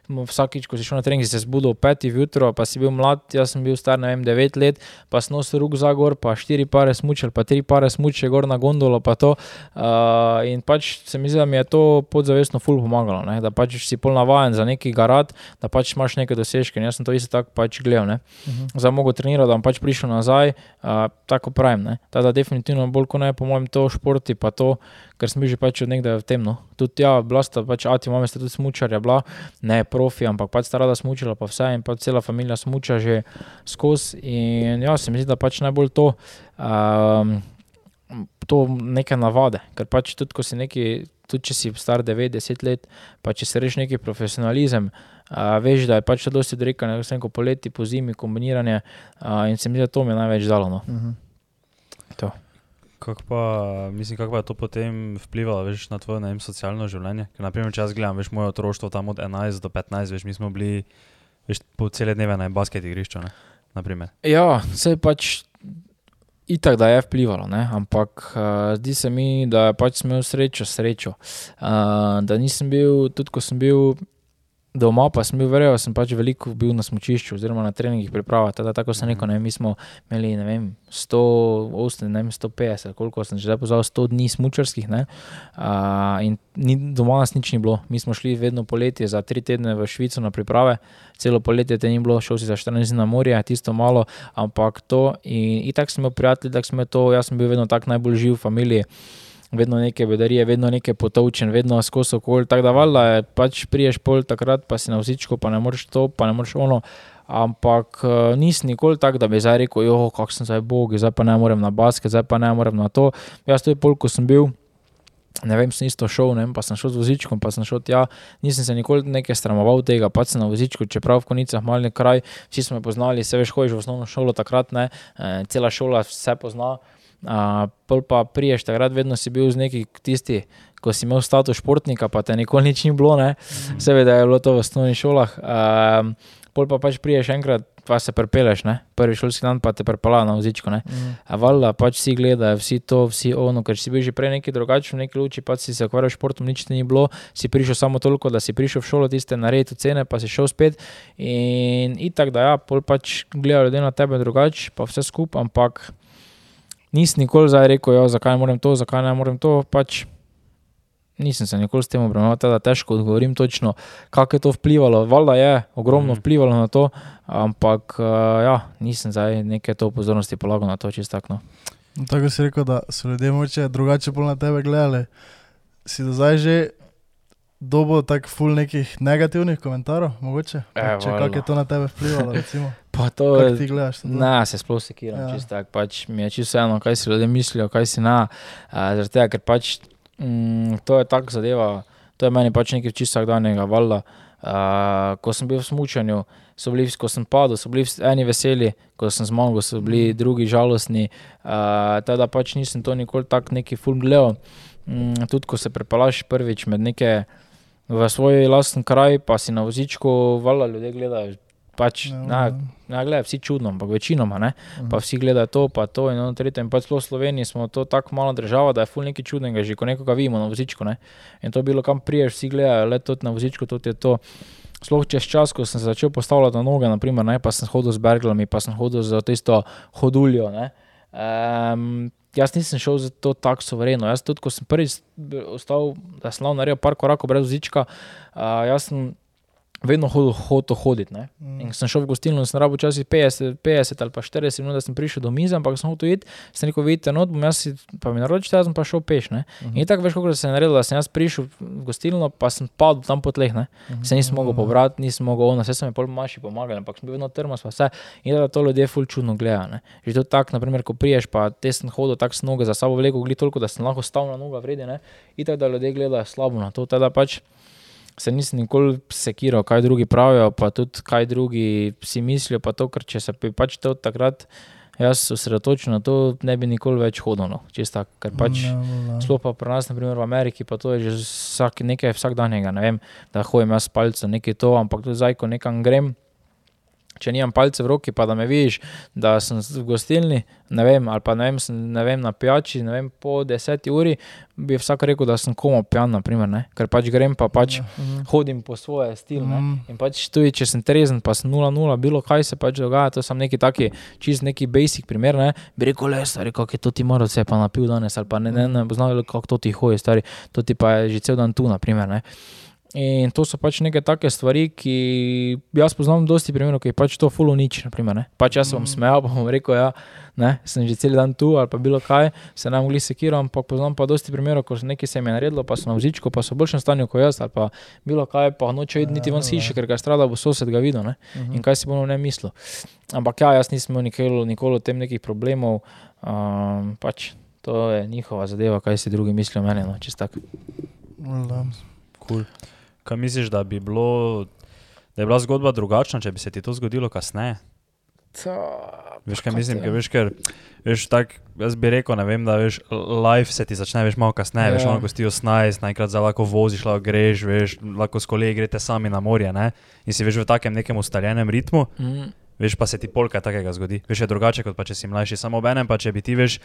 vsakič, ko si šel na trening, si se zbudil ob petih jutro, pa si bil mlad, jaz sem bil star, ne vem, devet let, pa sem nosil rok za gor, pa štiri pare smučal, pa tri pare smučal gor na gondolo pa to. Uh, in pač se mi zdi, da mi je to podzavestno ful pomagalo, ne? da pač si pol navaden za neki garad, da pač imaš neke dosežke. In jaz sem to isto tako pač gledal. Uh -huh. Zdaj mogo trenirati, da bom pač prišel nazaj, uh, tako pravim. Da, definitivno bolj kot ne, po mojem, to športi pa to. Ker sem že pač od nekdaj v temno. Tudi ja, bila sta pač, ati mame sta tudi smučarja, bila ne profi, ampak pač sta rada smučala, pa vse in pa cela familija smuča že skozi. In ja, se mi zdi, da pač najbolj to. Um, to neke navade. Ker pač tudi, ko si neki, tudi če si star 90 let, pa če si reš neki profesionalizem, a, veš, da je pač to dosti dreka, ne vem, ko poleti, po zimi, kombiniranje. A, in se mi zdi, da to mi je največ dalo. No. Uh -huh. Kako pa, mislim, kako pa je to potem vplivalo veš, na tvoje vem, socialno življenje? Ker, naprimer, če jaz gledam, veš, moje otroštvo tam od 11 do 15, veš, mi smo bili veš, po cele dneve na basket igrišču. Ja, se pač Itak, da je vplivalo, ne? ampak uh, zdi se mi, da pač imel srečo, srečo. Uh, da nisem bil, tudi ko sem bil doma, pa sem bil verjel, sem pač veliko bil na smočišču, oziroma na treningih priprava. Teda, tako sem rekel, ne, mi smo imeli ne vem, 100, ne vem, 150, koliko sem že pozval, 100 dni smočarskih. Uh, in ni, doma nas nič ni bilo. Mi smo šli vedno poletje za tri tedne v Švico na priprave, celo poletje te ni bilo, šel si za 14 dni na morje, tisto malo, ampak to. In, in tako smo prijatelji, tako smo to, jaz sem bil vedno tak najbolj živ v familiji vedno neke bedarije, vedno neke potovčen, vedno skozi okolje. Tako da valjda, pač priješ pol takrat, pa si na vzičku, pa ne moreš to, pa ne moreš ono. Ampak uh, nisem nikoli tak, da bi zdaj rekel, jo, kako sem zdaj bog, zdaj pa ne morem na basket, zdaj pa ne morem na to. Jaz tudi pol, ko sem bil. Ne vem, sem isto šel, ne, pa sem šel z vozičkom, pa sem šel tja. Nisem se nikoli nekaj sramoval tega, pa sem na vozičku, čeprav v konicah malni kraj, vsi smo me poznali, se veš, hojiš v osnovno šolo takrat, ne, e, cela šola vse pozna. Uh, pa priješ, takrat vedno si bil z neki tisti, ko si imel status športnika, pa te nikoli nič ni bilo, ne? Mm. seveda je bilo to v osnovnih šolah. Uh, pol pa pač priješ enkrat, pa se prepeleš, ne? prvi šolski dan pa te prepala na vzičko. Mm. A valjda pač vsi gledajo, vsi to, vsi ono, ker si bil že prej neki drugačen, neki luči, pa si se ukvarjal s športom, nič ti ni bilo, si prišel samo toliko, da si prišel v šolo, tiste narediti cene, pa si šel spet. In, in tako da ja, pol pač gledajo ljudje na tebe drugače, pa vse skupaj, ampak nisem nikoli zdaj rekel, jo, zakaj ne morem to, zakaj ne morem to. Pač nisem se nikoli s tem obremenil, da težko odgovorim točno, kako je to vplivalo. Valjda je ogromno mm. vplivalo na to, ampak uh, ja, nisem zdaj nekaj to pozornosti polagal na to čisto tako. No. No, tako si rekel, da so ljudje moče drugače pol na tebe gledali. Si do zdaj že dobo tako ful nekih negativnih komentarjev, mogoče? E, če kako je to na tebe vplivalo, recimo. Pa to je. Ti gledaš to? Ne, se sploh sekiram, ja. čisto tako. Pač mi je čisto eno, kaj si ljudje mislijo, kaj si na. Zaradi tega, ker pač mm, to je tako zadeva, to je meni pač nekaj čisto vsakdanjega valjda. Uh, ko sem bil v smutku, so bili, ko sem padel, so bili eni veseli, ko sem zmagal, so bili mm. drugi žalostni. Uh, teda pač nisem to nikoli tako neki film gledal. Mm, tudi ko se prepalaš prvič med neke v svoj lasten kraj, pa si na vozičku, vala ljudje gledajo. Pač, Ja, na, ja. na, gledaj, vsi čudno, ampak večinoma, ne? Mhm. pa vsi gledajo to, pa to in ono tretje. In pač sploh v Sloveniji smo to tako malo država, da je ful nekaj čudnega, že ko nekoga vidimo na vozičku. Ne? In to je bilo kam priješ, vsi gledajo, le to na vozičku, to je to. Sploh čez čas, ko sem se začel postavljati na noge, naprimer, ne, pa sem hodil z berglami, pa sem hodil za tisto hoduljo. Ne. Um, jaz nisem šel za to tako sovereno. Jaz tudi, ko sem prvič ostal, da sem naredil par korakov brez vozička, uh, jaz sem vedno hodil, hodil hoditi. Ne. In sem šel v gostilno in sem rabo včasih 50, 50 ali pa 40 minut, da sem prišel do mize, ampak sem hotel iti, sem rekel, vidite, no, bom jaz si, pa mi naročite, jaz sem pa šel peš. Ne. In tako veš, kako se je naredilo, da sem jaz prišel v gostilno, pa sem padel tam po tleh. Ne. Se nisem mogel pobrati, nisem mogel, ono, vse so mi pol maši pomagali, ampak sem bil vedno trmas, pa vse. In da to ljudje ful čudno gledajo. ne. Že to tako, naprimer, ko priješ, pa te sem hodil tako s noge za sabo vleko, gli toliko, da sem lahko stal na noga vredi, ne. In tako da ljudje gledajo slabo na to, teda pač se nisem nikoli sekiral, kaj drugi pravijo, pa tudi kaj drugi si mislijo, pa to, ker če se bi pač to takrat jaz osredotočil na to, ne bi nikoli več hodil, no, ker pač. Sploh pa pri nas, naprimer v Ameriki, pa to je že vsak, nekaj vsakdanjega. Ne vem, da hojem jaz s palcem, nekaj to, ampak tudi zdaj, ko nekam grem, če nimam palce v roki, pa da me vidiš, da sem v gostilni, ne vem, ali pa ne vem, sem, ne vem na pijači, ne vem, po deseti uri, bi vsak rekel, da sem komo pijan, naprimer, ne? ker pač grem, pa pač Mhm. hodim po svoje stil. Ne? Mm. In pač tudi, če sem trezen, pa sem 0-0, bilo kaj se pač dogaja, to sem neki taki, čist neki basic primer, ne, bi rekel, le, stari, kako je to ti moral se pa napil danes, ali pa ne, ne, ne, znal, kako to ti hoje, stari, to ti pa je že cel dan tu, naprimer, ne. In to so pač neke take stvari, ki jaz poznam dosti primerov, ki je pač to fulo nič, naprimer, ne. Pač jaz se bom smejal, pa bom rekel, ja, ne, sem že cel dan tu, ali pa bilo kaj, se nam gli sekiral, ampak poznam pa dosti primerov, ko se nekaj se jim je naredilo, pa so na vzičku, pa so v boljšem stanju kot jaz, ali pa bilo kaj, pa noče iti niti ven iz hiše, ker ga je strada, bo sosed ga videl, ne. In kaj si bomo ne mislil. Ampak ja, jaz nisem imel nikoli, nikoli o tem nekih problemov, um, pač to je njihova zadeva, kaj si drugi mislijo o meni, no, čist tako. Ja. Cool. Kaj misliš, da bi bilo, da je bila zgodba drugačna, če bi se ti to zgodilo kasneje? Veš, kaj mislim, ker veš, ker, veš, tak, jaz bi rekel, ne vem, da veš, life se ti začne, veš, malo kasneje, ja. veš, Ja. ko si ti 18, najkrat za lahko voziš, lahko greš, veš, lahko s kolegi greste sami na morje, ne, in si veš v takem nekem ustaljenem ritmu, Mm, veš, pa se ti polka takega zgodi, veš, je drugače, kot pa če si mlajši, samo ob enem, pa če bi ti, veš,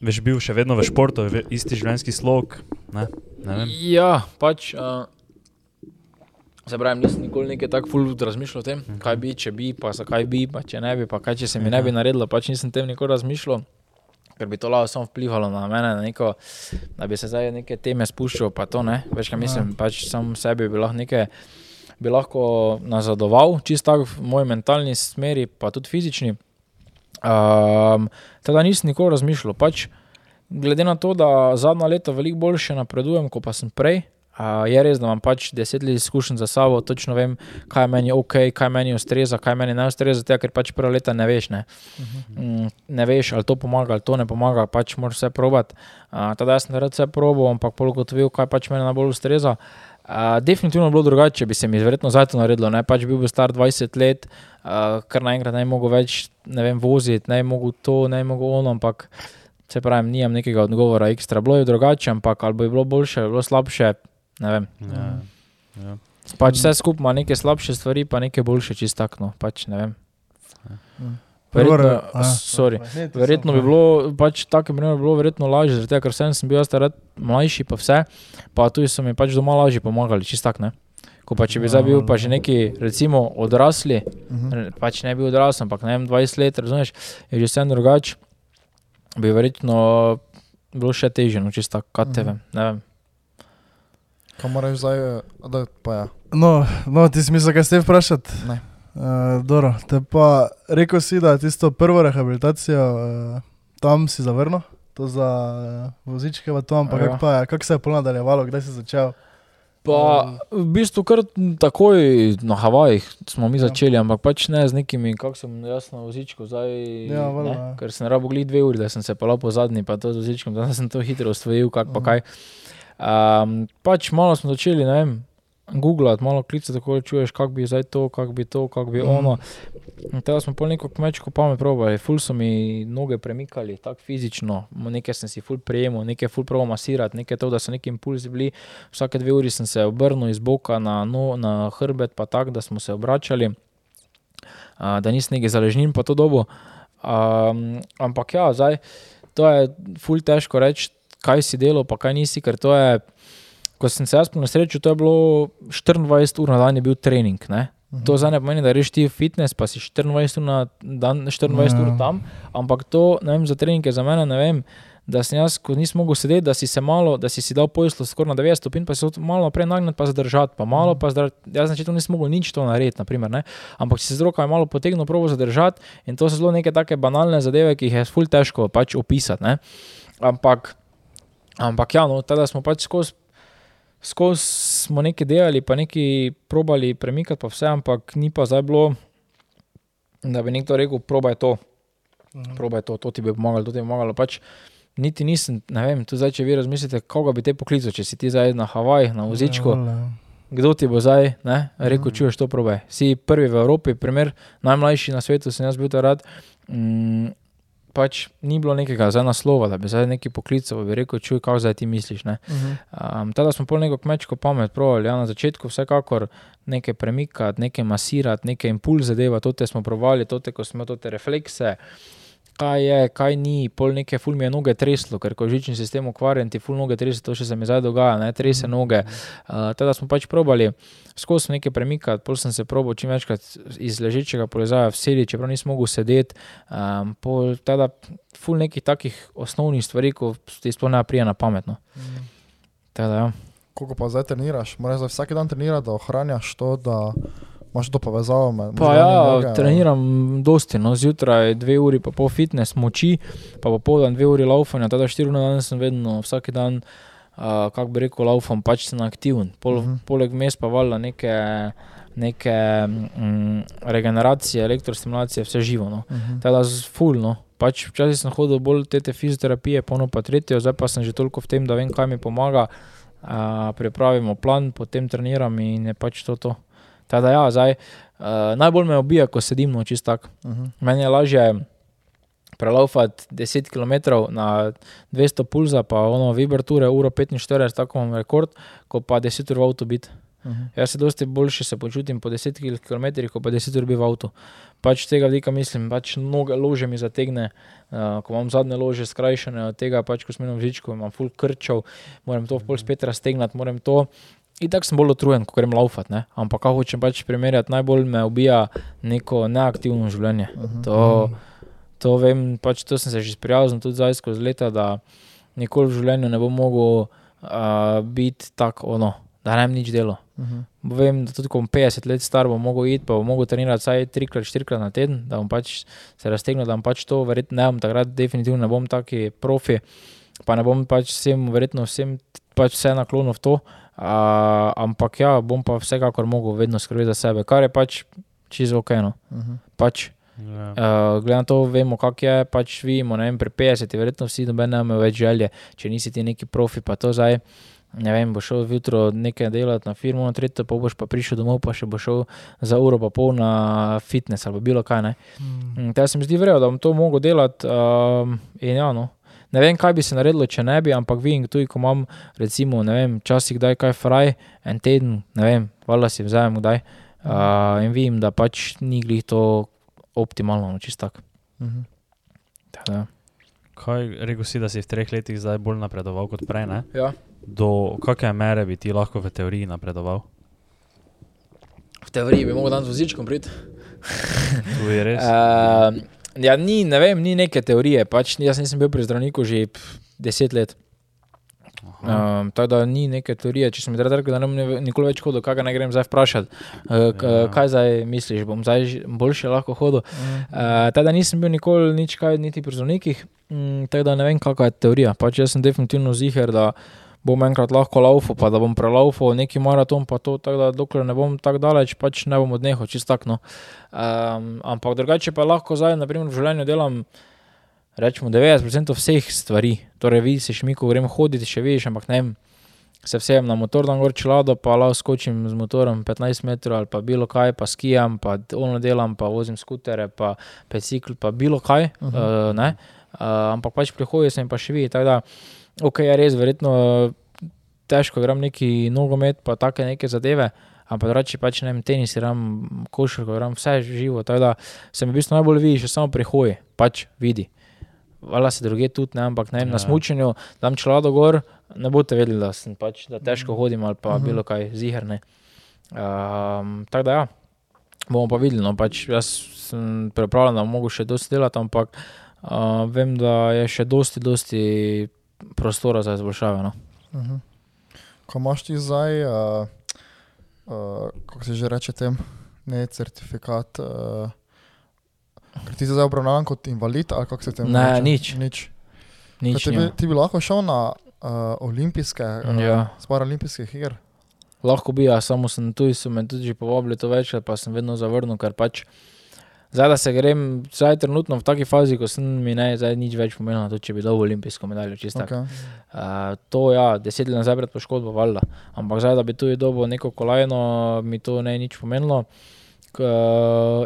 veš, bil še vedno v športu, ve, isti življenjski slog, ne, ne vem. Ja, pač. Uh, Se pravi, nisem nikoli nekaj tako ful razmišljal o tem, kaj bi, če bi, pa zakaj bi, pa če ne bi, pa kaj, če se mi ne bi naredilo, pač nisem tem nikoli razmišljal, ker bi to lahko samo vplivalo na mene, na neko, da bi se zdaj neke teme spuščal, pa to ne, veš kaj mislim, pač sam sebi bi lahko nekaj, bi lahko nazadoval, čisto tako v moji mentalni smeri, pa tudi fizični. Um, teda nisem nikoli razmišljal, pač glede na to, da zadnja leta veliko boljše napredujem, kot pa sem prej. Uh, je res, da imam pač deset let izkušenj za sabo, točno vem, kaj meni je ok, kaj meni ustreza, kaj meni ne ustreza, tega, ker pač prva leta ne veš. Ne, mm, ne veš, ali to pomaga, ali to ne pomaga, pač moraš vse probati. Uh, teda sem rad vse probal, ampak pol ugotovil, kaj pač meni najbolj ustreza. Uh, definitivno bi bilo drugače, če bi se mi verjetno zdaj to naredilo. Ne? Pač bil bi star 20 let, uh, kar naenkrat ne bi mogel več ne vem, voziti, ne bi mogel to, ne bi mogel ono, ampak se pravi, nimam nekega odgovora ekstra. Bilo je drugače, ampak ali bi bilo boljše, bi bilo slabše, ne vem. Ja, ja. Pač vse skupaj ima neke slabše stvari, pa neke boljše, čisto tako. No. Pač, ne vem. Prvo, Verjetno, a, sorry. Verjetno bi bilo, pač tako bi bilo verjetno lažje, tega, ker sem, sem bil jaz takrat mlajši, pa vse, pa tudi so mi pač doma lažje pomagali, čisto tako ne. Ko pa če bi zdaj bil pa že neki, recimo, odrasli, Mhm. re- pač ne bi odrasel, ampak ne vem, 20 let, razumeš, je že vse drugače, bi verjetno bilo še težje, no čisto tako, kaj te Mhm. vem, ne vem. Kaj moraš zdaj, eh, da pa ja. No, no, ti si mislil, kaj ste vprašati? Ne. Uh, dobro, te pa rekel si, da tisto prvo rehabilitacijo uh, tam si zavrnil, to za uh, vozičke, pa to, ampak Ja. kako pa je, kako se je pol nadaljevalo, kdaj si začel? Pa v bistvu kar takoj na Havajih smo mi Ja. začeli, ampak pač ne z nekimi, kako sem jaz na vozičku zdaj. Ja, valjda, ne, ja. ker sem rabo glih dve uri, da sem se pa po zadnji, pa to z vozičkom, da sem to hitro ustvojil, kak pa Mhm. kaj. Um, pač malo smo začeli, ne vem, googlati, malo klicati, tako da čuješ, kako bi zdaj to, kako bi to, kako bi ono. In Tega smo pol neko kmečko pamet probali, ful so mi noge premikali, tako fizično, nekaj sem si ful prejemal, nekaj ful proval masirati, nekaj to, da so neki impulzi bili. Vsake dve uri sem se obrnil iz boka na, no, na hrbet, pa tako, da smo se obračali, a, da nisem nekaj zaležnin pa to dobo. Um, ampak ja, zdaj, to je ful težko reči, kaj si delal, pa kaj nisi, ker to je, ko sem se jaz na srečo, to je bilo 24 ur na dan je bil trening. Ne? To zdaj ne pomeni, da reš ti fitness, pa si 24 ur na dan, 24 Ja. ur tam, ampak to, vem, za trening je za mene, ne vem, da sem jaz, ko nisem mogel sedeti, da si se malo, da si si dal pojslo skoraj na 90 stopinj, pa si se malo naprej nagniti, pa zadržati, pa malo pa zdržati. Jaz na začetku nisem mogel nič to narediti, naprimer, ne? ampak si se z rokami malo potegnil, probo zadržati in to so zelo neke take banalne zadeve, ki jih je ful težko pač opisati. Ne? Ampak, ampak ja, no, teda smo pač skozi skozi smo nekaj delali, pa nekaj probali premikati, pa vse, ampak ni pa zdaj bilo, da bi nekdo rekel, probaj to, probaj to, to ti bi pomagalo, to ti bi pomagalo. Pač niti nisem, ne vem, tu zdaj, če vi razmislite, koga bi te poklical, če si ti zdaj na Havaji, na vozičku, kdo ti bo zdaj ne, rekel, čuješ to probaj. Si prvi v Evropi, primer, najmlajši na svetu, sem jaz bil takrat. Mm, pač ni bilo nekega zdaj naslova, da bi zdaj neki poklical, bi rekel, čuj, kako zdaj ti misliš. Ne? Um, teda smo pol neko kmečko pamet provali, ja, na začetku vsekakor nekaj premikati, nekaj masirati, nekaj impulze deva, to smo provali, to ko smo imeli te reflekse. Kaj je, kaj ni, pol neke ful mi je noge treslo, ker ko je žični sistem ukvarjen, ti ful noge trese, to še se mi zdaj dogaja, ne trese noge. Uh, teda smo pač probali skozi nekaj premikati, pol sem se probal čim večkrat iz ležečega položaja vsedi, čeprav nisem mogel sedeti. Um, pol teda ful nekih takih osnovnih stvari, ko ti sploh ne prija na pametno. Teda, ja. Koliko pa zdaj treniraš? Moraš zdaj vsak dan trenirati, da ohranjaš to, da imaš to povezavo med Pa ja, noge, treniram dosti, no, zjutraj dve uri, pa pol fitness, moči, pa popoldan dve uri laufanja, teda štiri ure na dan sem vedno, vsak dan, uh, kako bi rekel, laufam, pač sem aktiven. Pol, uh Mhm. -huh. Poleg mes pa valjda neke, neke mm, regeneracije, elektrostimulacije, vse živo. No. Mhm. Teda z fulno. Pač včasih sem hodil bolj te, te fizioterapije, polno pa tretjo, zdaj pa sem že toliko v tem, da vem, kaj mi pomaga. Uh, pripravimo plan, potem treniram in je pač to. to. Teda ja, zdaj, uh, najbolj me obija, ko sedim no, čist tak. Mhm. Meni je lažje prelaufati 10 km na 200 pulza, pa ono vibrature, uro 45, tako imam rekord, kot pa 10 ur v avtu biti. Mhm. Jaz se dosti boljše se počutim po 10 km, kot pa 10 ur bi v avtu. Pač tega vidika mislim, pač noge lože mi zategne, uh, ko imam zadnje lože skrajšane od tega, pač ko smo v žičku, imam full krčev, moram to pol spet raztegnati, moram to. In tako sem bolj utrujen, ko grem laufat, ne? ampak kako hočem pač primerjati, najbolj me ubija neko neaktivno življenje. Mhm. To, to vem, pač to sem se že sprijaznil tudi zdaj skozi leta, da nikoli v življenju ne bom mogel uh, biti tako ono, da ne bom nič delo. Mhm. Vem, da tudi ko bom 50 let star, bom mogel iti, pa bom mogel trenirati vsaj 3-4 na teden, da bom pač se raztegnil, da bom pač to, verjetno ne bom takrat, definitivno ne bom taki profi, pa ne bom pač vsem, verjetno vsem pač vse naklonil v to, uh, ampak ja, bom pa vsekakor mogel vedno skrbeti za sebe, kar je pač čisto ok. No. Mhm. Pač, Ja. Uh, glede na to, vemo, kako je, pač vidimo, ne vem, pri 50, verjetno vsi noben ne imajo več želje, če nisi ti neki profi, pa to zdaj. Ne vem, bo šel jutro nekaj delati na firmo, na tretjo, pa boš pa prišel domov, pa še bo šel za uro pa pol na fitness ali pa bilo kaj. Ne. Mm, Tega se mi zdi vredno, da bom to mogel delati. Um, in ja, no. Ne vem, kaj bi se naredilo, če ne bi, ampak vidim tudi, ko imam, recimo, ne vem, časih kdaj kaj fraj, en teden, ne vem, valjda si vzamem kdaj. Uh, in vidim, da pač ni glih to optimalno, no, čist tako. Mhm. Tako da, Kaj, rekel si, da si v treh letih zdaj bolj napredoval kot prej, ne? Ja. Do kakšne mere bi ti lahko v teoriji napredoval? V teoriji bi lahko danes vozičkom priti. Tu je res. Uh, ja, ni, ne vem, ni neke teorije. Pač, jaz nisem bil pri zdravniku že deset let. Um, tako da ni neke teorije. Če sem ti rekel, da ne bom nikoli več hodil, kaj ne grem zdaj vprašati, uh, k, Ja. kaj zdaj misliš, bom zdaj boljše lahko hodil. Mhm. Uh, tako da nisem bil nikoli nič kaj, niti pri zdravnikih, mm, tako da ne vem, kakšna je teorija. Pač jaz sem definitivno ziger, da bom enkrat lahko laufal, pa da bom prelaufal neki maraton, pa to, tako da dokler ne bom tako daleč, pač ne bom odnehal, čist tako. No. Um, ampak drugače pa lahko zdaj, naprimer, v življenju delam. Rečemo 90% vseh stvari, torej vidiš, mi ko gremo hoditi, še vidiš, ampak ne vem, se vsejem na motor, da gor čelado, pa lahko skočim z motorom 15 metrov ali pa bilo kaj, pa skijam, pa ono delam, pa vozim skutere, pa bicikl, pa bilo kaj. Uh -huh. uh, ne, uh, ampak pač prihodje se mi pa še vidi. Tako da, ok, je res, verjetno težko gram neki nogomet, pa take neke zadeve. Ampak drugače pač ne vem, tenis, gram košarko, gram vse živo. Tako da se mi v bistvu najbolj vidi, še samo prihodje, pač vidi. Vala se druge tudi, ne, ampak ne vem, na Ja. smučanju, dam čelado gor, ne boste vedeli, da, sem pač, da težko hodim ali pa Mhm. bilo kaj ziherne. Um, tako da ja, bomo pa videli. No, pač jaz sem pripravljen, da bom mogel še dosti delati, ampak uh, vem, da je še dosti, dosti prostora za izboljšave. No. Uh -huh. Ko imaš ti zdaj, uh, uh, kako se že reče, tem, ne certifikat, uh, ker ti si zdaj obravnavan kot invalid ali kako se tem Ne, reče? nič. nič. Nič ti, bi, nimam. ti bi lahko šel na uh, olimpijske, uh, Ja. z paralimpijskih iger. Lahko bi, a samo sem tu, so me tudi že povabili to večkrat, pa sem vedno zavrnil, ker pač. Zdaj, da se grem, zdaj trenutno v taki fazi, ko sem mi ne, zdaj nič več pomenilo, tudi če bi dobil olimpijsko medaljo. Okay. Uh, to ja, deset let nazaj pred poškodbo, valjda. Ampak zdaj, da bi tu dobil neko kolajno, mi to ne je nič pomenilo. K,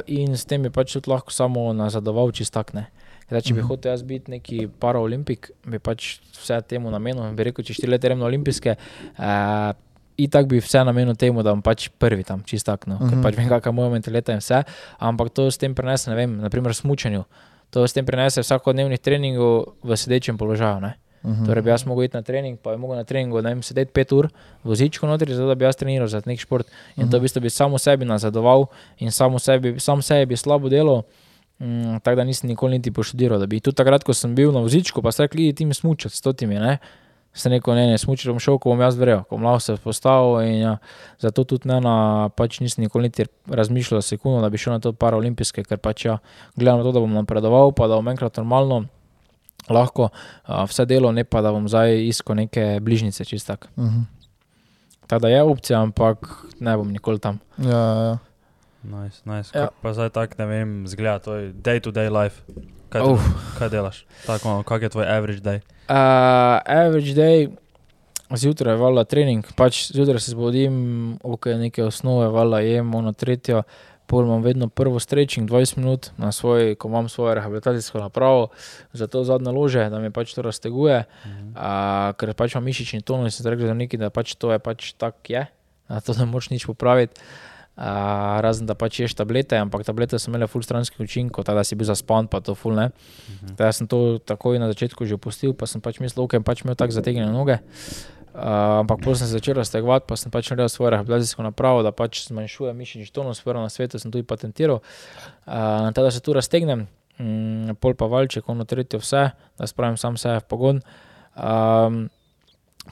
in s tem bi pač tudi lahko samo nazadoval čistakne. Zdaj, če bi Mhm. hotel jaz biti neki paraolimpik, bi pač vse temu namenil. in Bi rekel, če štiri leta grem na olimpijske, uh, itak bi vse namenil temu, da bom pač prvi tam, čistak. No. Ker Mhm. pač vem, kakšna je moja mentaliteta in vse. Ampak to s tem prenese, ne vem, naprimer smučanju. To s tem prenese vsakodnevnih treningov v sedečem položaju. Ne. Uh -huh. Torej, bi jaz mogel iti na trening, pa bi mogel na treningu vem, sedeti pet ur v vozičku notri, zato da bi jaz treniral za nek šport. In to v bistvu bi samo sebi nazadoval in samo sebi, sam sebi bi slabo delo. Mm, tako da nisem nikoli niti poštudiral. Da bi tudi takrat, ko sem bil na vozičku, pa ste rekli, ti mi smučati, stotimi. Ne? Sem rekel, ne, ne, smučati bom šel, ko bom jaz verjel, ko bom lahko se postavil. In, ja, zato tudi ne, na, pač nisem nikoli niti razmišljal sekundo, da bi šel na to paraolimpijske, ker pač ja, gledam na to, da bom napredoval, pa da bom enkrat normalno lahko uh, vse delo, ne pa da bom zdaj iskal neke bližnjice, čist tak. Uh -huh. Tako da je opcija, ampak ne bom nikoli tam. Ja, ja, ja. Nice, nice. Ja. Ja. Pa zdaj tako ne vem, zgleda to je day to day life. Kaj, uh. kaj delaš? Tako, kak je tvoj average day? Uh, average day, zjutraj je valjda trening, pač zjutraj se zbudim, ok, neke osnove, valjda jem, ono tretjo, pol imam vedno prvo stretching 20 minut na svoj, ko imam svojo rehabilitacijsko napravo, zato zadnje lože, da me pač to razteguje, Mhm. uh, ker pač imam mišični tonus in sem rekel za neki, da pač to je pač tak je, na to ne moč nič popraviti. Uh, razen da pač ješ tablete, ampak tablete so imele full stranskih učinkov, tako da si bil zaspan, pa to full ne. Mhm. Da sem to takoj na začetku že opustil, pa sem pač mislil, da okay, pač imel tako zategnjene noge. Uh, ampak potem sem se začel raztegovati, pa sem pač naredil svojo rehabilitacijsko napravo, da pač zmanjšuje mišični tonus, prvo na svetu sem tudi patentiral. Uh, tako da se tu raztegnem, mm, pol pa valček, ono tretje vse, da spravim sam sebe v pogon. Um,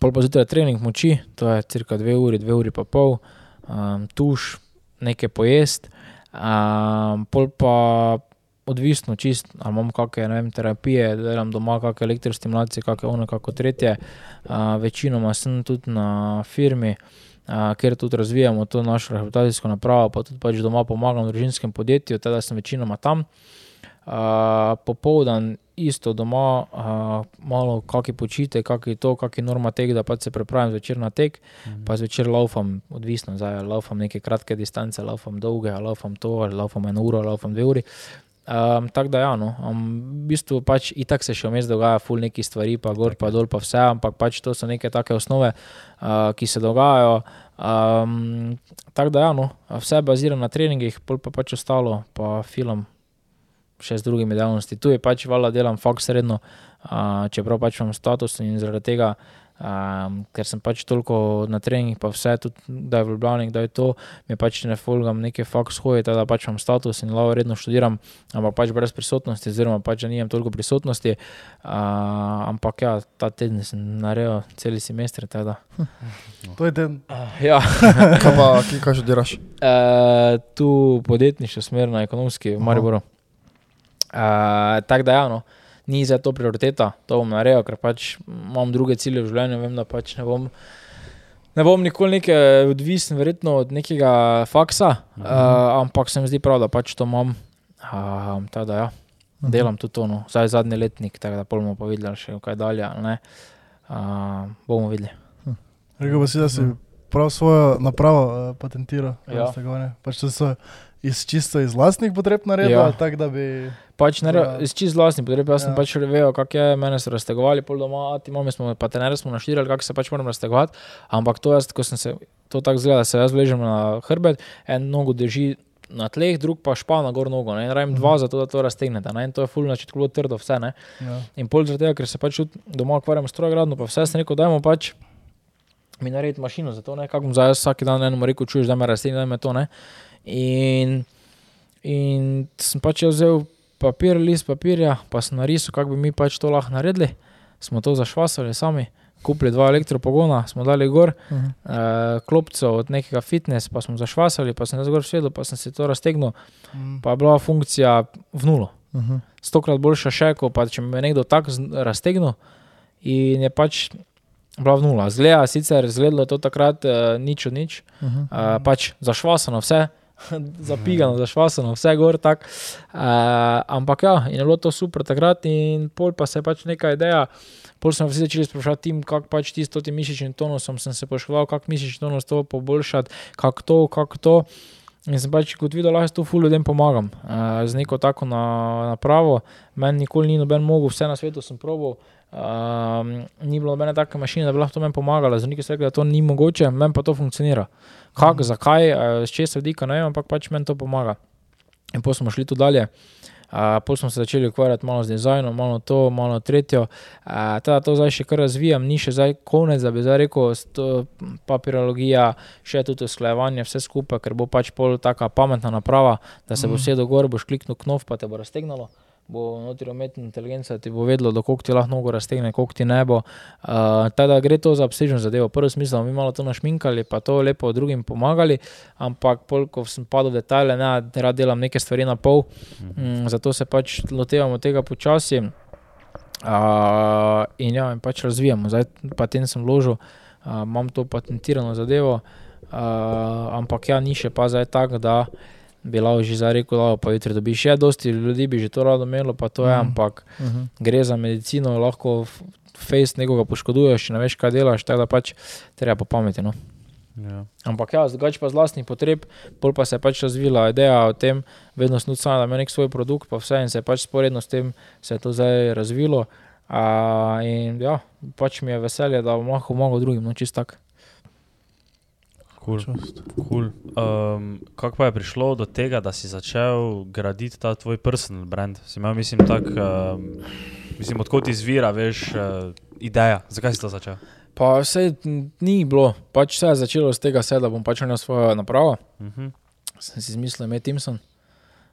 pol pa zjutraj trening moči, to je cirka dve uri, dve uri pa pol, um, tuš, nekaj pojest. Um, pol pa odvisno, čist, ali imam kakšne ne vem, terapije, delam doma, kakšne elektrostimulacije, kakšne ono, kako tretje. Uh, večinoma sem tudi na firmi, uh, kjer tudi razvijamo to našo rehabilitacijsko napravo, pa tudi pač doma pomagam družinskem podjetju, teda sem večinoma tam. Popoldan isto doma, uh, malo kakšen počitek, kakšen to, kakšen norma tek, da pač se pripravim zvečer na tek, Mhm. pa zvečer laufam, odvisno, zdaj laufam neke kratke distance, laufam dolge, laufam to, ali laufam eno uro, laufam dve uri. Um, tako da, ja, no, um, v bistvu pač itak se še vmes dogaja, ful neki stvari, pa gor, pa dol, pa vse, ampak pač to so neke take osnove, uh, ki se dogajajo. Um, tako da, ja, no, vse bazira na treningih, pol pa pač ostalo, pa film še z drugimi dejavnostmi. Tu je pač valjda delam faks sredno, uh, čeprav pač imam status in zaradi tega. Um, ker sem pač toliko na treningih, pa vse, tudi da je v Ljubljani, da je to, mi pač ne folgam neke faks hoje, da pač imam status in lahko redno študiram, ampak pač brez prisotnosti, oziroma pač da nimam toliko prisotnosti. Uh, ampak ja, ta teden sem naredil cel semester. To je ten. Uh, ja, Kaj pa, kaj že delaš? uh, tu podjetništvo smer na ekonomski v Aha. Uh, tako da, ja, no, ni za to prioriteta, to bom naredil, ker pač imam druge cilje v življenju, vem, da pač ne bom. Ne bom nikoli neki odvisen, verjetno od nekega faksa, uh, ampak se mi zdi prav, da pač to imam. Uh, tako da, ja, delam tudi to, no. zdaj zadnji letnik, tako da bomo pa videli še kaj dalje. ali ne. Uh, bomo videli. Rekel pa si, da si prav svojo napravo uh, patentiral. Ja. Pač to so iz čisto iz vlastnih potreb naredili, Ja. tako da bi... Pač ne, Ja. iz čist vlastnih potreb, jaz sem Ja. pač vejo, kako je, mene so raztegovali pol doma, a ti mami smo, pa tenere smo naštirali, kako se pač moram raztegovati, ampak to jaz, ko sem se, to tako zgleda, da se jaz ležem na hrbet, en nogo drži na tleh, drug pa špa na gor nogo, ne, in rabim dva za to, da to raztegnete, ne, in to je ful na začetku bilo trdo vse, ne, Ja. in pol zaradi tega, ker se pač doma ukvarjam s strojgradno, pa vse sem rekel, dajmo pač mi narediti mašino za to, ne, kako bom zdaj vsak dan enemu rekel, čuješ, da me raztegni, da me to, ne, in, in sem pač vzel papir, list papirja, pa sem narisal, kako bi mi pač to lahko naredili. Smo to zašvasali sami, kupili dva elektropogona, smo dali gor, Uh -huh. eh, klopco od nekega fitness, pa smo zašvasali, pa sem jaz gor sedel, pa sem se to raztegnil, Mm. pa je bila funkcija v nulo. Uh -huh. Stokrat boljša še, kot pa če me nekdo tako raztegnil in je pač bila v nula. Zgleda, sicer izgledalo je to takrat uh, nič od nič, Uh -huh. uh, pač zašvasano vse, zapigano, zašvasano vse gor, tak. Uh, ampak ja, in je bilo to super takrat in pol pa se je pač neka ideja. Pol smo vsi začeli sprašovati, tim, kako pač ti s tem mišičnim tonusom sem se poškodoval, kako mišični tonus to poboljšati, kako to, kako to. In sem pač kot videl, lahko to ful ljudem pomagam. Uh, z neko tako na, napravo, meni nikoli ni noben mogel, vse na svetu sem proval. Um, ni bilo nobene take mašine, da bi lahko to meni pomagala. Zdravniki so rekli, da to ni mogoče, meni pa to funkcionira. Kako, mm. zakaj, uh, z česa vidika, ne vem, ampak pač meni to pomaga. In potem smo šli tu dalje. Uh, Potem smo se začeli ukvarjati malo z dizajnom, malo to, malo tretjo. Uh, teda to zdaj še kar razvijam, ni še zdaj konec, da bi zdaj rekel, papirologija, še tudi usklajevanje, vse skupaj, ker bo pač pol taka pametna naprava, da se bo Mhm. vse dogor, boš kliknil knof, pa te bo raztegnalo. Bo notri umetna inteligenca ti bo vedela, do koliko ti lahko nogo raztegne, koliko ti ne bo. Uh, teda gre to za obsežno zadevo. Prvo smisel, da mi malo to našminkali, pa to lepo drugim pomagali, ampak pol, ko sem padel v detajle, ne, rad delam neke stvari na pol, mm, zato se pač lotevamo tega počasi. Uh, in ja, in pač razvijamo. Zdaj patent sem vložil, uh, imam to patentirano zadevo, uh, ampak ja, ni še pa zdaj tako, da bi lahko že zdaj rekel, da pa jutri dobiš. Še dosti ljudi bi že to rado imelo, pa to je, Mm. ampak Uh -huh. gre za medicino, lahko f- face nekoga poškoduješ, ne veš, kaj delaš, tako da pač treba po pameti. No. Ja. Ampak ja, drugače pa z vlastnih potreb, pol pa se je pač razvila ideja o tem, vedno sam, da ima nek svoj produkt, pa vse in se je pač sporedno s tem se je to zdaj razvilo. Uh, in ja, pač mi je veselje, da bom lahko pomagal drugim, no čist tak. Cool. Cool. Um, kako pa je prišlo do tega, da si začel graditi ta tvoj personal brand? Si imel, mislim, tak, um, mislim odkot izvira, veš, uh, ideja, zakaj si to začel? Pa vse ni bilo, pač vse je začelo z tega, se, da bom pač imel svojo napravo. Uh -huh. Sem si izmislil ime Timson,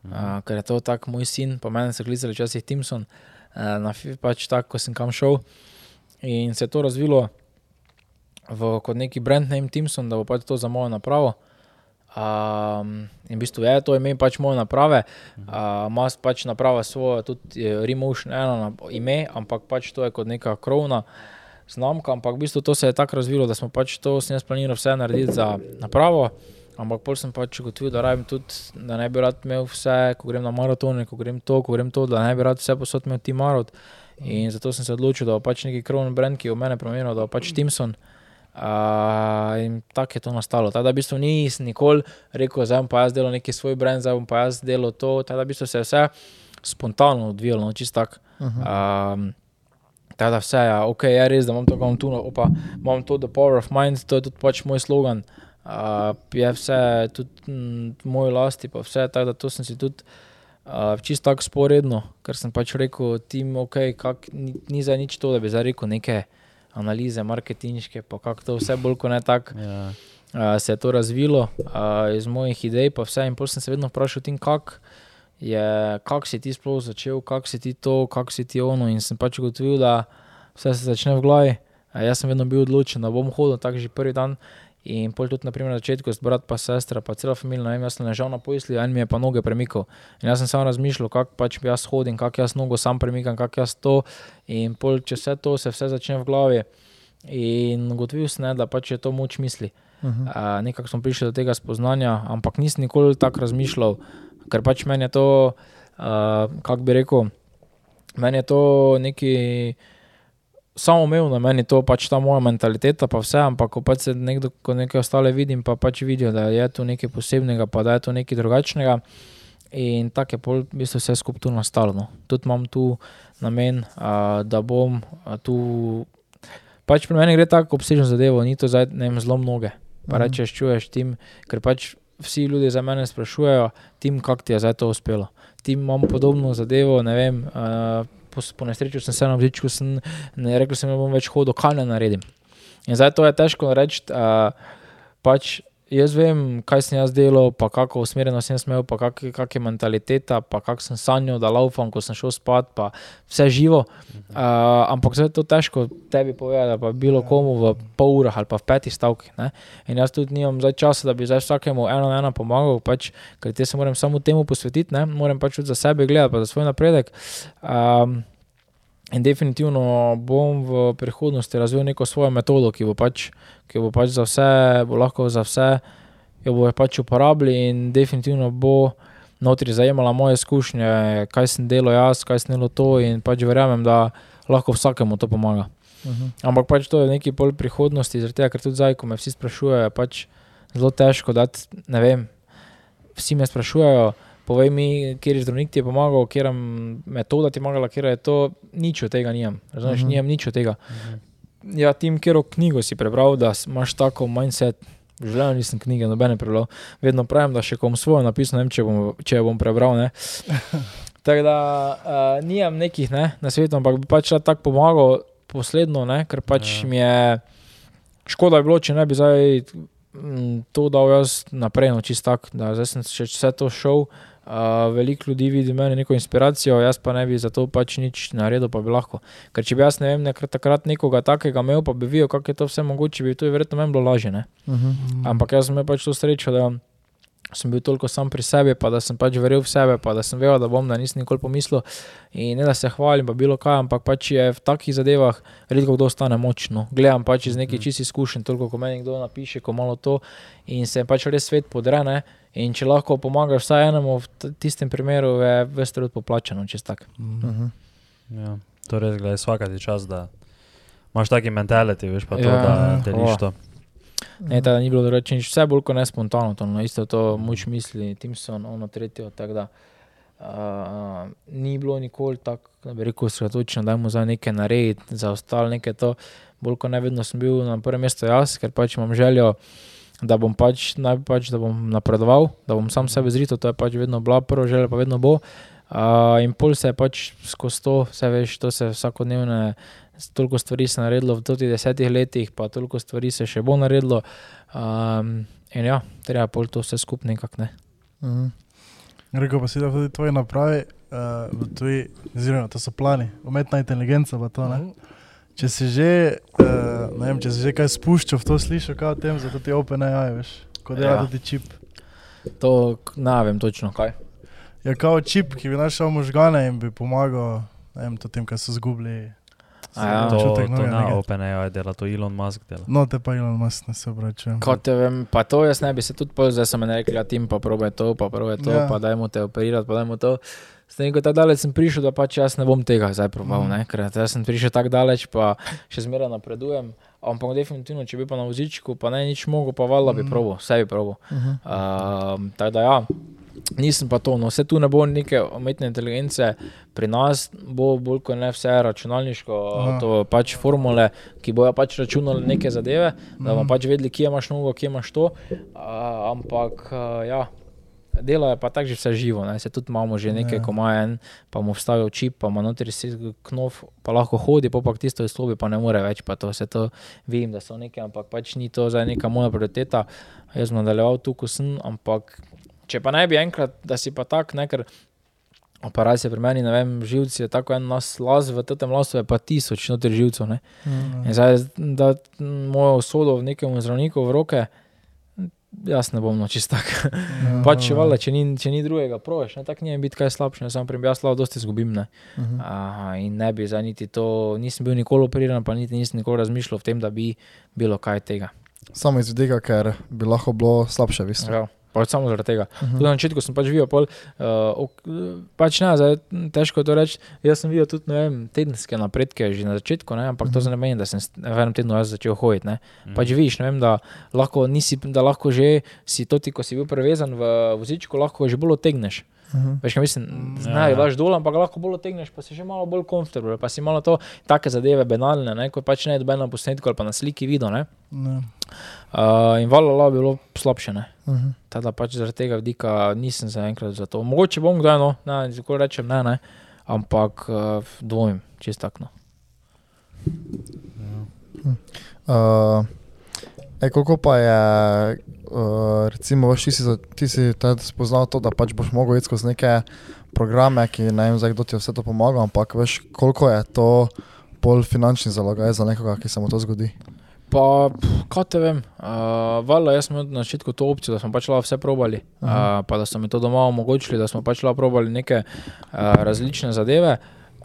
uh, ker je to tak moj sin, pa meni so klicali včasih Timson, uh, na pač tako, ko sem kam šel. In se je to razvilo v, kot neki brand name Timson, da bo pač to za mojo napravo. Um, in v bistvu je to ime pač moje naprave, uh, ima pač naprava svojo, tudi Remotion eno na, ime, ampak pač to je kot neka krovna znamka, ampak v bistvu to se je tako razvilo, da smo pač to s njim planiral vse narediti za napravo. Ampak pol sem pač ugotovil, da rabim tudi, da ne bi rad imel vse, ko grem na maratone, ko grem to, ko grem to, da ne bi rad vse posod imel ti marot. In zato sem se odločil, da bo pač neki krovni brand, ki je v mene premeniral, da bo pač Timson. Uh, in tako je to nastalo. Teda v bistvu nisem nikoli rekel, zdaj bom pa jaz delal neki svoj brand, zdaj bom pa jaz delal to. Teda v bistvu se je vse spontano odvijalo, no, čist tako. Uh -huh. Um, Teda vse je, ok, je res, da imam to, imam tu, no, opa, imam to, the power of mind, to je tudi pač moj slogan. Uh, je vse tudi mm, v moji lasti, pa vse, tako da to sem si tudi uh, čisto tako sporedno, ker sem pač rekel, tim, ok, kak, ni, ni za nič to, da bi zdaj rekel neke analize, marketinške, pa kako to vse bolj kot ne tako Ja. uh, se je to razvilo uh, iz mojih idej, pa vse. In potem sem se vedno vprašal, kako je, kako si ti sploh začel, kako si ti to, kako si ti ono. In sem pač ugotovil, da vse se začne v glavi. Uh, jaz sem vedno bil odločen, da bom hodil tako že prvi dan. In pol tudi naprimer, na začetku, s brat, pa sestra, pa cela ne vem, jaz sem ležal na posli, en mi je pa noge premikal. In jaz sem samo razmišljal, kako pač jaz hodim, kako jaz nogo sam premikam, kako jaz to. In pol, če vse to, se vse začne v glavi. In ugotovil sem, da pač je to moč misli. Uh -huh. Uh, nekako smo prišli do tega spoznanja, ampak nisem nikoli tako razmišljal, ker pač meni je to, uh, kako bi rekel, meni je to neki samoumevno, meni to pač ta moja mentaliteta, pa vse, ampak ko pač se nekdo, ko nekaj ostale vidim, pa pač vidijo, da je to nekaj posebnega, pa da je to nekaj drugačnega. In tako je pol, v bistvu vse skupaj tu nastalo. No. Tudi imam tu namen, a, da bom a, tu. Pač pri meni gre tako obsežno zadevo, ni to zdaj, ne vem, zelo mnoge. Pa Mhm. rečeš, čuješ tim, ker pač vsi ljudje za mene sprašujejo, tim, kako ti je zdaj to uspelo. Tim imam podobno zadevo, ne vem. A, po, po nesreči sem se na vzičku, sem ne, rekel da bom več hodil, kaj ne naredim. In zdaj to je težko reči. a, Pač jaz vem, kaj sem jaz delal, pa kako usmerjeno sem smel, pa kak, kak je mentaliteta, pa kako sem sanjal, da laufam, ko sem šel spat, pa vse živo. Uh, ampak zdaj je to težko tebi povedati, pa bilo komu v pol urah ali pa v petih stavkih. Ne? In jaz tudi nimam zdaj časa, da bi zdaj vsakemu eno na eno pomagal, pač, ker te se moram samo temu posvetiti, ne? moram pač tudi za sebe gledati, pa za svoj napredek. Um, In definitivno bom v prihodnosti razvil neko svojo metodo, ki bo pač, ki bo pač za vse, bo lahko za vse, jo bo pač uporabljal in definitivno bo notri zajemala moje izkušnje, kaj sem delal jaz, kaj sem delal to in pač verjamem, da lahko vsakemu to pomaga. Mhm. Ampak pač to je neki pol prihodnosti, zaradi tega, ker tudi zdaj, ko me vsi sprašujejo, je pač zelo težko dati, ne vem, vsi me sprašujejo, povej mi, kjer je zdravnik ti je pomagal, kjer metoda ti je pomagala, kjer je to, nič od tega nimam, razumeš, Mhm. nimam nič od tega. Ja, tim, kjer knjigo si prebral, da imaš tako mindset, v življenju nisem knjige, nobene prebral, vedno pravim, da še kom svojo napisal, ne vem, če bom, če jo bom prebral, ne. Tako da uh, nimam nekih ne, na svetu, ampak bi pač tako pomagal posledno, ne, ker pač Ja. ja. mi je škoda bi bilo, če ne bi zdaj mm, to dal jaz naprej, no čist tak, da zdaj sem še vse to šel. Uh, veliko ljudi vidi meni neko inspiracijo, jaz pa ne bi za to pač nič naredil, pa bi lahko. Ker če bi jaz ne vem, nekrat takrat nekoga takega imel, pa bi videl, kako je to vse mogoče, bi to je verjetno meni bilo lažje. Ne? Mhm. Ampak jaz sem imel pač to srečo, da sem bil toliko sam pri sebi, pa da sem pač verjel v sebe, pa da sem vedel, da bom, da nisem nikoli pomislil. In ne da se hvalim, pa bilo kaj, ampak pač je v takih zadevah redko kdo ostane močno. Gledam pač iz nekih čist izkušenj, toliko ko meni kdo napiše, ko malo to in se pač res svet podrene. In če lahko pomagaš vsaj enemu, v tistem primeru je ves trud poplačano, čez tak. Mhm. Ja, to res gledaj, svaka ti čas, da imaš taki mentality, veš pa to, Ja, da deliš Hvala. Ne, teda ni bilo drugače, vse bolj kot ne spontano, to no, isto to muč misli, Timson, ono tretje, tako da. Uh, ni bilo nikoli tako, da bi rekel, sredotočen, da imamo za nekaj narediti, za ostalo nekaj to. Bolj kot ne vedno sem bil na prvem mestu jaz, ker pač imam željo, da bom pač, naj pač, da bom napredoval, da bom sam sebe zrito, to je pač vedno bila prva želja, pa vedno bo. Uh, in pol se je pač skozi to, vse veš, to se vsakodnevne, toliko stvari se je naredilo v teh desetih letih, pa toliko stvari se še bo naredilo. Um, in ja, treba pol to vse skupaj nekako ne. Mhm. Rekel pa si, da tudi tvoje naprave, uh, v tvoji, oziroma to so plani, umetna inteligenca pa to ne. Če si že, uh, ne vem, če si že kaj spuščal v to, slišal kaj o tem, zato ti OpenAI, veš, kot dela Ja. tudi čip. To ne vem točno kaj. Je kao čip, ki bi našel možgane in bi pomagal, ne vem, to tem, kaj so zgubili. A ja. To, občutek to novega. ne OpenAI dela, to Elon Musk dela. No, te pa Elon Musk ne se obračujem. Kot te vem, pa to jaz ne bi se tudi pol, zdaj sem meni rekel, tim pa probe to, pa probe to, Ja. ja. pa dajmo te operirati, pa dajmo to. S tem, ko tako daleč sem prišel, da pač jaz ne bom tega zdaj proval, Mhm. mm. ker jaz sem prišel tako daleč, pa še zmeraj napredujem. Ampak definitivno, če bi pa na vozičku, pa ne nič mogel, pa valjda bi Mhm. proval, vse bi proval. Mhm. Um, tako da ja, nisem pa to, no vse tu ne bo neke umetne inteligence, pri nas bo bolj kot ne vse računalniško, Aha. to pač formule, ki bojo pač računali neke zadeve, da bomo Mhm. pač vedeli, kje imaš nogo, kje imaš to. Uh, ampak uh, ja. Delo je pa tako že vse živo, ne? se tudi imamo že nekaj, Ja. ko ima en, pa mu vstavijo čip, pa ima notri si knof, pa lahko hodi, pa pa tisto iz slobi, pa ne more več, pa to se to vem, da so neke, ampak pač ni to zdaj neka moja prioriteta. Jaz sem nadaljeval tu, ko sem, ampak če pa ne bi enkrat, da si pa tak, ne, ker operacija pri meni, ne vem, živci je tako en nas laz, v tem lasu je pa tisoč notri živcev, ne. Mhm. In zdaj, da mojo sodo v nekem zdravniku v roke, jaz ne bom noč tak. Ja, Pač, ja. valjda, če, ni, če ni drugega, provaš, ne, tako ni biti kaj slabše, ne, samo pri jaz slabo dosti izgubim, ne. Mhm. Aha, in ne bi za niti to, nisem bil nikoli operiran, pa niti nisem nikoli razmišljal o tem, da bi bilo kaj tega. Samo iz vidika, ker bi lahko bilo slabše, v bistvu. Ja. Pač samo zaradi tega. Mhm. Tudi na začetku sem pač videl, pol, uh, pač ne, zdaj, težko je to reči. Jaz sem videl tudi ne vem, tedenske napredke že na začetku, ne, ampak to Mhm. ne pomeni, da sem v enem tednu začel hoditi. Ne. Mhm. Pač vidiš, ne vem, da lahko, nisi, da lahko že si to ti, ko si bil prevezan v vozičku, lahko že bolj otegneš. Mhm. Veš, kaj mislim, Ja, ne, ja. daš dol, ampak ga lahko bolj otegneš, pa si že malo bolj komfortabilen, pa si malo to, take zadeve banalne, ne, ko pač ne je doben na posnetku ali pa na sliki videl, ne. Ne. Uh, in valjalo bi bilo slabše, ne. Mhm. Teda pač zaradi tega vidika nisem zaenkrat za to. Mogoče bom kdaj, no, ne, tako rečem, ne, ne, ampak uh, dvomim, čist tako. No. Uh, e, koliko pa je, uh, recimo, ti si, ti si spoznal to, da pač boš mogel iti skozi neke programe, ki ne vem, zdaj, kdo ti je vse to pomaga, ampak veš, koliko je to pol finančni zalogaj za nekoga, ki se mu to zgodi. Pa, kaj te vem, uh, valjda, jaz sem imel na začetku to opcijo, da smo pač lahko vse probali, uh, Aha. pa da so mi to doma omogočili, da smo pač lahko probali neke uh, različne zadeve.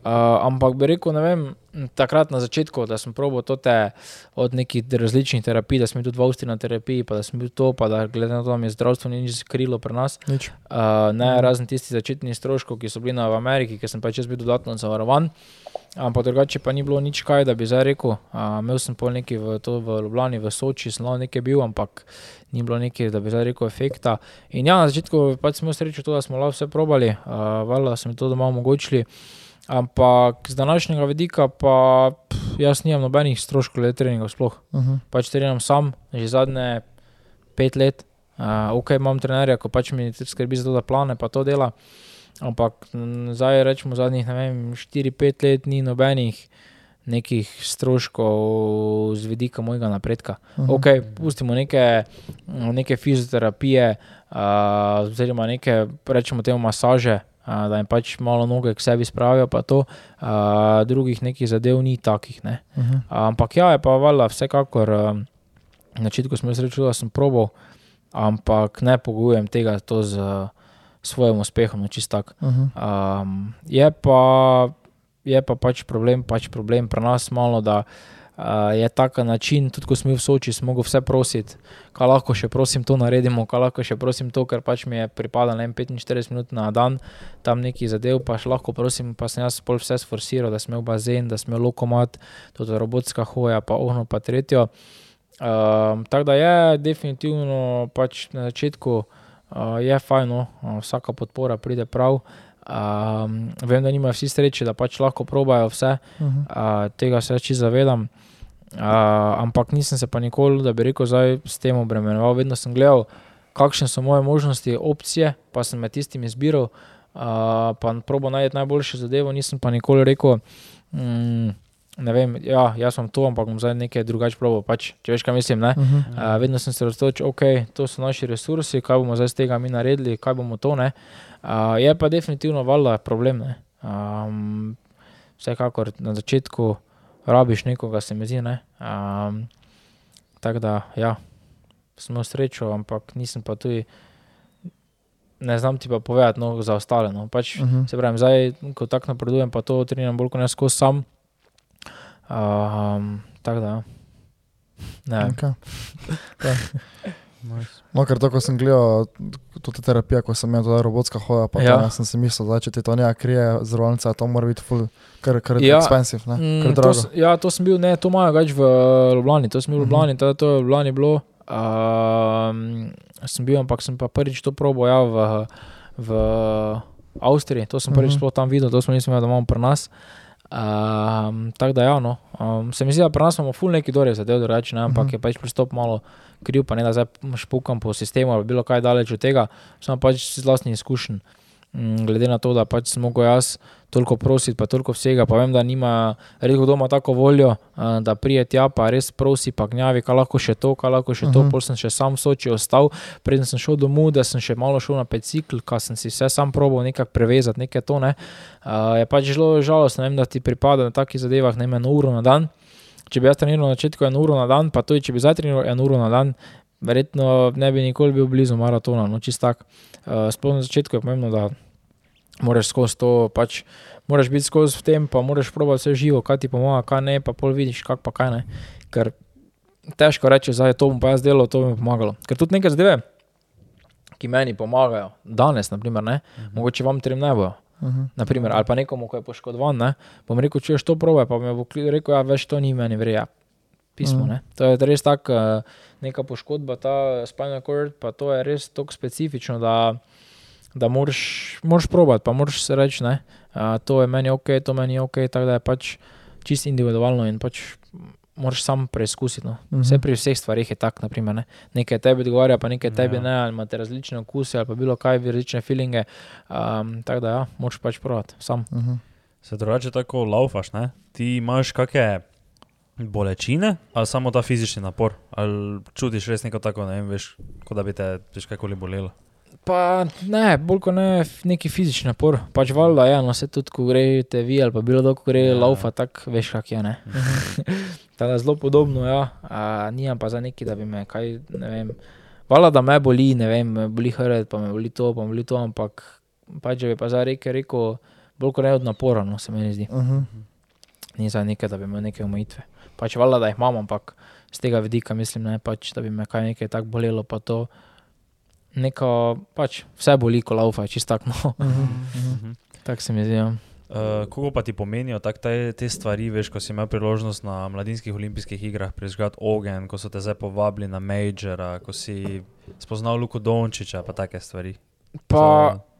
Uh, ampak bi rekel, ne vem, takrat na začetku, da sem probil to te od nekih različnih terapij, da sem bil tudi v Avstriji na terapiji, pa da sem bil to, pa da glede na to, da mi je zdravstvo ni nič skrilo pri nas. Nič. Uh, ne razen tistih začetnih stroškov, ki so bili na v Ameriki, ker sem pač jaz bil dodatno zavarovan. Ampak drugače pa ni bilo nič kaj, da bi zdaj rekel. Uh, imel sem pol nekaj v, to v Ljubljani, v Soči, sem lahko nekaj bil, ampak ni bilo nekaj, da bi zdaj rekel efekta. In ja, na začetku pač imel srečo to, da smo lahko vse probali, uh, valjda so mi to doma omogočili. Ampak z današnjega vidika pa pff, jaz nimam nobenih stroškov glede treningov sploh Mhm. pač treniram sam, že zadnje pet let. Uh, ok, imam trenerja, ko pač mi skrbi za to, da plane pa to dela. Ampak zdaj rečemo zadnjih, ne vem, 4-5 let ni nobenih nekih stroškov z vidika mojega napredka. Mhm. Ok, pustimo neke, neke fizioterapije, uh, oziroma neke, rečemo temu, masaže, uh, da jim pač malo noge k sebi spravijo, pa to, uh, drugih nekih zadev ni takih. Ne. Mhm. Ampak ja, je pa valjda vsekakor, um, na začetku sem jaz rekel, da sem probal, ampak ne pogojujem tega z uh, svojim uspehom, no, čist tak. Mhm. Um, je, pa, je pa pač problem, pač problem pri nas malo, da uh, je tak način, tudi ko smo v Soči, smo mogli vse prositi, kaj lahko še prosim to naredimo, kaj lahko še prosim to, ker pač mi je pripada ne vem, 45 minut na dan, tam neki zadev, pa še lahko prosim, pa sem jaz pol vse sforsiral, da sem imel bazen, da sem imel lokomat, tudi robotska hoja, pa ohno, pa tretjo. Um, tako da je definitivno pač na začetku uh, je fajno, uh, vsaka podpora pride prav. Um, vem, da nimajo vsi sreče, da pač lahko probajo vse, Mhm. uh, tega se čisto zavedam. Uh, ampak nisem se pa nikoli, da bi rekel, zdaj s tem obremenjeval. Vedno sem gledal, kakšne so moje možnosti, opcije, pa sem med tistimi izbiral, uh, pa probo najti najboljše zadevo. Nisem pa nikoli rekel, mm, ne vem, ja, jaz sem to, ampak bom zdaj nekaj drugače probo. Pač, če veš, kaj mislim. Ne? Mhm. Uh, vedno sem se raztočil, ok, to so naši resursi, kaj bomo zdaj z tega mi naredili, kaj bomo to. ne. Uh, je pa definitivno valjda problem. Ne? Um, vsekakor na začetku rabiš nekoga, se mi zdi. ne. Um, Tako da, ja, sem imel srečo, ampak nisem pa tudi, ne znam ti pa povedati no, za ostale. No. Pač, Mhm. Se pravi, zdaj, ko tako napredujem, pa to treniram bolj kot ne skozi sam. Um, tako da, ja. ne. Okay. Nice. No, ker to, ko sem gledal, tudi terapija, ko sem imel ta robotska hoja, pa ja. Ja. tam, sem si mislil, da če ti to ne krije, zrovnica, to mora biti full, kar, kar Ja. expensive, ne, Mm, kar to, drago. s- ja, to sem bil, ne, to imajo več v Ljubljani, to sem bil v Mhm. Ljubljani, teda to je v Ljubljani bilo. Um, sem bil, ampak sem pa prvič to probo ja, v, v Avstriji, to sem prvič Mhm. sploh tam videl, to smo nisem imeli, da imamo pri nas. Um, tako da, ja, no. um, se mi zdi, da pri nas imamo ful neki dore zadev, drugače, ne, ampak Mhm. je pač pristop malo kriv, pa ne da zdaj špukam po sistemu ali bilo kaj daleč od tega, sem pač z vlastnih izkušenj. Mm, Glede na to, da pač sem mogel jaz toliko prositi, pa toliko vsega, pa vem, da nima redko doma tako voljo, da prije tja, pa res prosi, pa gnjavi, kaj lahko še to, kaj lahko še to, Mhm. pol sem še sam v Soči ostal, preden sem šel domov, da sem še malo šel na bicikl, kaj sem si vse sam probal nekako prevezati, nekaj to ne. A, Je pač zelo žalostno, vem, da ti pripada na takih zadevah ne eno uro na dan. Če bi jaz treniral na začetku eno uro na dan, pa tudi če bi zdaj treniral eno uro na dan, verjetno ne bi nikoli bil blizu maratona, no čist tak. Uh, Sploh na začetku je pomembno, da moraš skozi to, pač moraš biti skozi v tem, pa moraš probati vse živo, kaj ti pomaga, kaj ne, pa pol vidiš, kak pa kaj ne. Ker težko reči, zdaj to bom pa jaz delal, to bi mi pomagalo. Ker tudi nekaj zadeve, ki meni pomagajo, danes, naprimer, ne, mogoče vam trem ne bojo. Mhm. Naprimer, ali pa nekomu, ki je poškodovan, ne, bom rekel, če to probe, pa mi bo rekel, ja, veš, to ni meni vreja. Pismo, Mhm. ne. To je res tako, eh, neka poškodba, ta spinal cord, pa to je res tako specifično, da, da moraš, moraš probati, pa moraš se reči, ne, a, to je meni ok, to meni ok, tako da je pač čist individualno in pač moraš sam preizkusiti. No. Mhm. Vse pri vseh stvarih je tako, naprimer, ne. nekaj tebi odgovarja, pa nekaj tebi Ja. ne, ali imate različne okuse ali pa bilo kaj, različne feelinge. Um, tako da ja, moraš pač provati sam. Mhm. Se drugače tako laufaš, ne? Ti imaš kakšne bolečine ali samo ta fizični napor? Ali čutiš res neko tako, ne vem, veš, kot da bi te kakoli bolelo? Pa ne, bolj kot ne neki fizični napor. Pač valjda je, no se tudi, ko greste vi ali pa bilo kdo, ko gre Ja. ja. laufa, tako veš, kak je. Ne? Tako zelo podobno, ja. A, nimam pa za neki, da bi me kaj, ne vem. Valjda, da me boli, ne vem, me boli hrbet, pa me boli to, pa me boli to, ampak pač če bi pa zdaj rekel, rekel bolj kot ne od napora, no se meni zdi. Mhm. Ni za nekaj, da bi imel neke omejitve. Pač valjda, da jih imam, ampak z tega vidika mislim, ne, pač, da bi me kaj nekaj tako bolelo, pa to. Neko, pač vse boli, ko laufa, čist tako, no. Mhm. Mhm. tako se mi zdi. Ja. Uh, koliko pa ti pomenijo tak, te, te stvari, veš, ko si imel priložnost na mladinskih olimpijskih igrah prižgati ogenj, ko so te zdaj povabili na Majora, ko si spoznal Luko Dončiča, pa take stvari. Pa eh,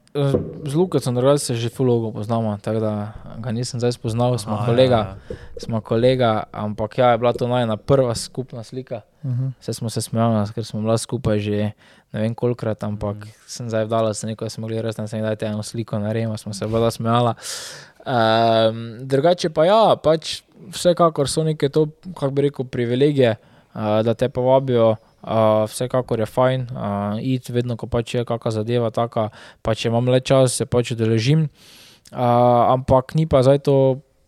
z Lukacem drugače se že fulogo poznamo, tako da ga nisem zdaj spoznal, smo Aha, kolega, ja, smo kolega, ampak ja, je bila to najna prva skupna slika. Vse smo se smejali, ker smo bila skupaj že ne vem kolikrat, ampak Mhm. mm. sem zdaj vdala se neko, da smo mogli res na sebe dati eno sliko na remo, smo se voda smejala. Um, drugače pa ja, pač vsekakor so neke to, kako bi rekel, privilegije, uh, da te povabijo. Uh, vsekakor je fajn, uh, iti vedno, ko pač je kakšna zadeva, taka, pa če imam le čas, se pač udeležim. Uh, ampak ni pa zdaj to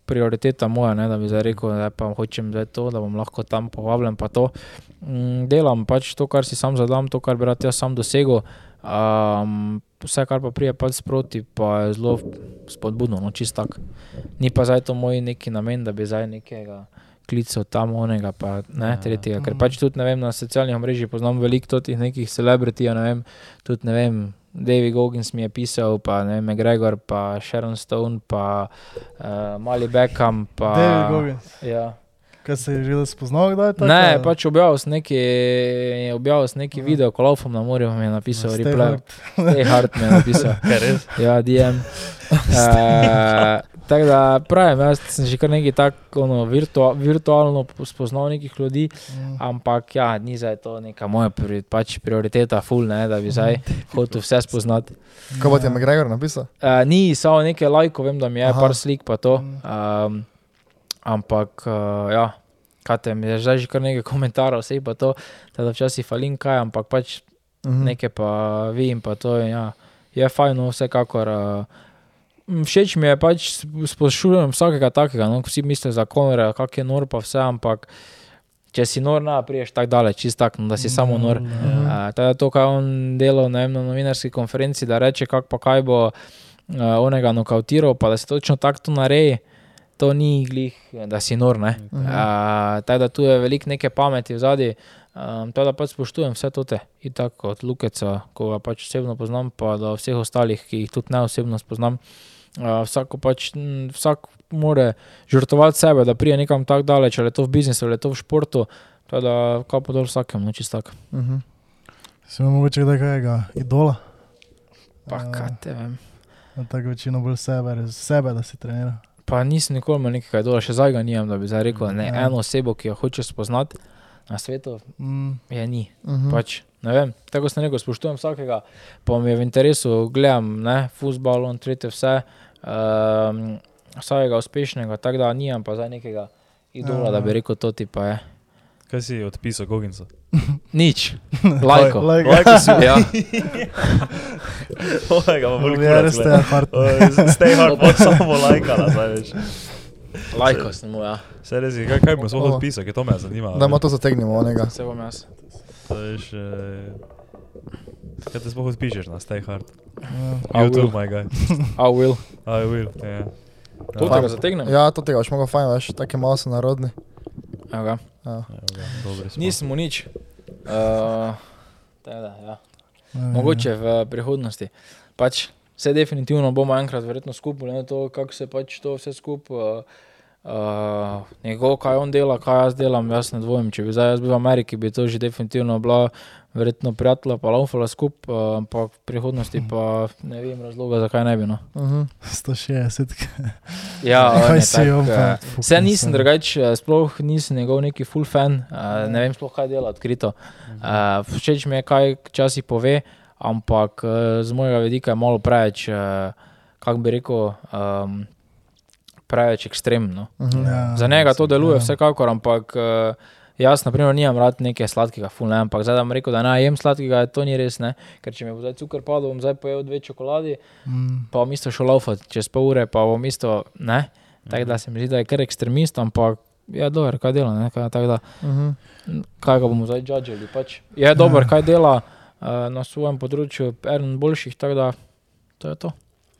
prioriteta moja, ne, da bi zdaj rekel, da pa hočem zdaj to, da bom lahko tam povabljen. Pa to. Mm, delam pač to, kar si sam zadam, to, kar bi rad jaz sam dosegel. Um, vse, kar pa prije pač sproti, pa je zelo spodbudno, no čist tak. Ni pa zdaj to moj neki namen, da bi zdaj nekega klical tam onega, pa ne, Ja. tretjega. Ker pač tudi, vem, na socialnih mrežah poznam veliko teh nekih celebritijev, ne vem, tudi, ne vem, David Goggins mi je pisal, pa ne vem, McGregor, pa Sharon Stone, pa uh, Mali Beckham, pa... David Goggins. Ja. Kaj se je že da spoznal, kdaj je to? Ne, pač objavil sem neki, objavil sem neki video, ko laufam na morju, mi je napisal, Stay reply. hard. Stay hard mi je napisal. Ja, DM. Uh, tako da pravim, jaz sem že kar nekaj tako ono, virtua, virtualno spoznal nekih ljudi, Mm. ampak ja, ni zdaj to neka moja pri, pač prioriteta, full, ne, da bi zdaj hotel vse spoznati. Kaj bo ti McGregor napisal? Uh, ni samo nekaj lajkov, vem, da mi je Aha. par slik pa to. Mm. Um, ampak uh, ja, kaj te mi je zdaj že kar nekaj komentarjev, vse pa to, da včasih falim kaj, ampak pač Mhm. nekaj pa vidim, pa to je, ja, je fajno, vsekakor. Uh, všeč mi je pač spoštujem vsakega takega, no, vsi mislijo za konora, kak je nor pa vse, ampak če si nor, ne priješ tako daleč, čist tako, no, da si samo nor. Mm, Mhm. Uh, to je to, kar on delal na, novinarski konferenci, da reče, kak pa kaj bo uh, onega nokautiral, pa da se točno tako to naredi. To ni glih, da si nor. Uh, tako da tu je veliko neke pameti v zadnji. Um, tako da pač spoštujem vse in tako od Lukeca, ko ga pač osebno poznam, pa do vseh ostalih, ki jih tudi ne osebno spoznam. Uh, vsako pač, m, vsak more žrtvovati sebe, da prije nekam tako daleč, ali je to v biznisu, ali je to v športu. Tako da, kapo dol vsakemu, no čisto tako. Mhm. Si imel mogoče kdaj kakega idola? Pa Ja. kaj te vem. Tako večino bolj sebe, sebe, da si treniral. Pa nisem nikoli imel nekaj dol, še zdaj ga nimam, da bi zdaj rekel, ne, Ja. eno osebo, ki jo hočeš spoznati na svetu, Mm. je ni. Mhm. Pač, ne vem, tako sem rekel, spoštujem vsakega, pa mi je v interesu, gledam, ne, futbol, on tretje vse, um, vsakega uspešnega, tako da nimam pa zdaj nekega idola, Ja. da bi rekel, to ti pa je. Kaj si odpisal Gogincu? Nič, lajko. Lajko. Lajko si Ja, Ovega pa bolj Ja, res ste hard. Stay hard, pa samo lajkala, zdaj veš. lajko sem mu, ja. Vse res, je, kaj, kaj bi sploh O. odpisal, ker to me zanima. Da, ima to zategnimo, onega. Se bom jaz. To veš, eh, Kaj te sploh odpišeš na Stay hard? Ja. YouTube, will. my guy. I will. I will, ja. To Ja, tega zategnem? Ja, to tega, še mogo fajn, veš, tako je malo so narodni. Evo ga. Ja. evo ga, Dobri smo. Nisem mu nič. Uh, teda, ja. mogoče v prihodnosti. Pač vse definitivno bomo enkrat verjetno skupaj, ne to, kako se pač to vse skupaj. Uh, uh, njegov, kaj on dela, kaj jaz delam, jaz ne dvomim. Če bi zdaj jaz bil v Ameriki, bi to že definitivno bila verjetno prijatelja, pa laufala skupaj, ampak v prihodnosti pa ne vem razloga, zakaj ne bi. No. Uh -huh. 160. Ja, Kaj si on pa, eh, Vse nisem mislim. drugač, eh, sploh nisem njegov neki full fan, uh, ne vem sploh kaj dela odkrito. Uh, všeč mi je, kaj včasih pove, ampak z mojega vidika je malo preveč, kako bi rekel, um, preveč ekstremno. Uh -huh. Ja, Za njega to deluje ja. vsekakor, ampak uh, jaz, na primer, nimam rad nekaj sladkega, full ne, ampak zdaj da bom rekel, da ne jem sladkega, to ni res, ne, ker če mi bo zdaj cukor padel, bom zdaj pojedel dve čokoladi, Mm. pa bom isto šel laufati čez pol ure, pa bom isto, ne, tako da se mi zdi, da je kar ekstremist, ampak je dober, kaj dela, ne, kaj, tako da, Uh -huh. kaj ga bomo zdaj judžali, pač je dober, kaj dela uh, na svojem področju, eden boljših, tako da, to je to.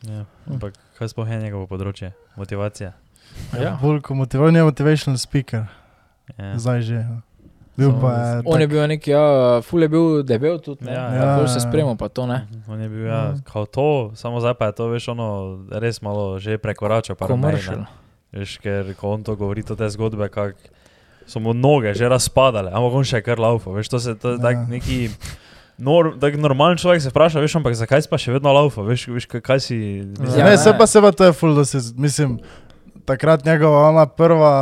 Ja, ampak kaj sploh je njegovo področje? Motivacija. Ja. Bolj kot motivacion, je motivational speaker, Ja. zdaj že. ja. Bil Samo pa je. On je tak- bil neki, ja, ful je bil debel tudi, ne, Ja, ja, ja, bolj se ja. spremo pa to, ne. Mhm, On je bil ja, Mhm. kao to, samo zdaj pa je to, veš, ono res malo že prekorača. Komeršal. ne. Veš, ker ko on to govori, to te zgodbe, kako so mu noge že razpadale, ampak on še je kar laufa. Veš, to, se, to je Ja. tak neki nor, tak normalen človek se vpraša, veš, ampak zakaj si pa še vedno laufa, veš, veš kaj, si... Mislim, Ja, ne, ne. se pa se pa to je full, da se, mislim, takrat njegova ona prva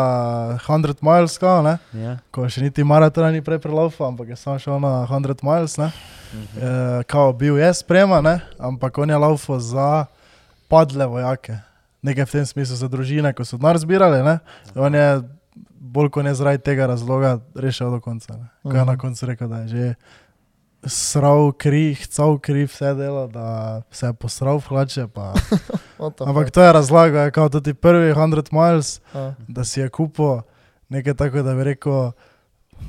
100 miles, kao, ne, ja. ko še niti maratona ni prej prelaufa, ampak je samo šel na 100 miles, ne, Mhm. e, kao bil je sprema, ne, ampak on je laufo za padle vojake, nekaj v tem smislu za družine, ko so denar zbirali, ne, on je bolj kot ne zaradi tega razloga rešil do konca, ne, ko je na Mhm. koncu rekel, da je že sral kri, hcal kri, vse delo, da se je posral v hlače, pa Ampak to je razlaga, je kao tudi prvi 100 miles, Ja. da si je kupil nekaj tako, da bi rekel,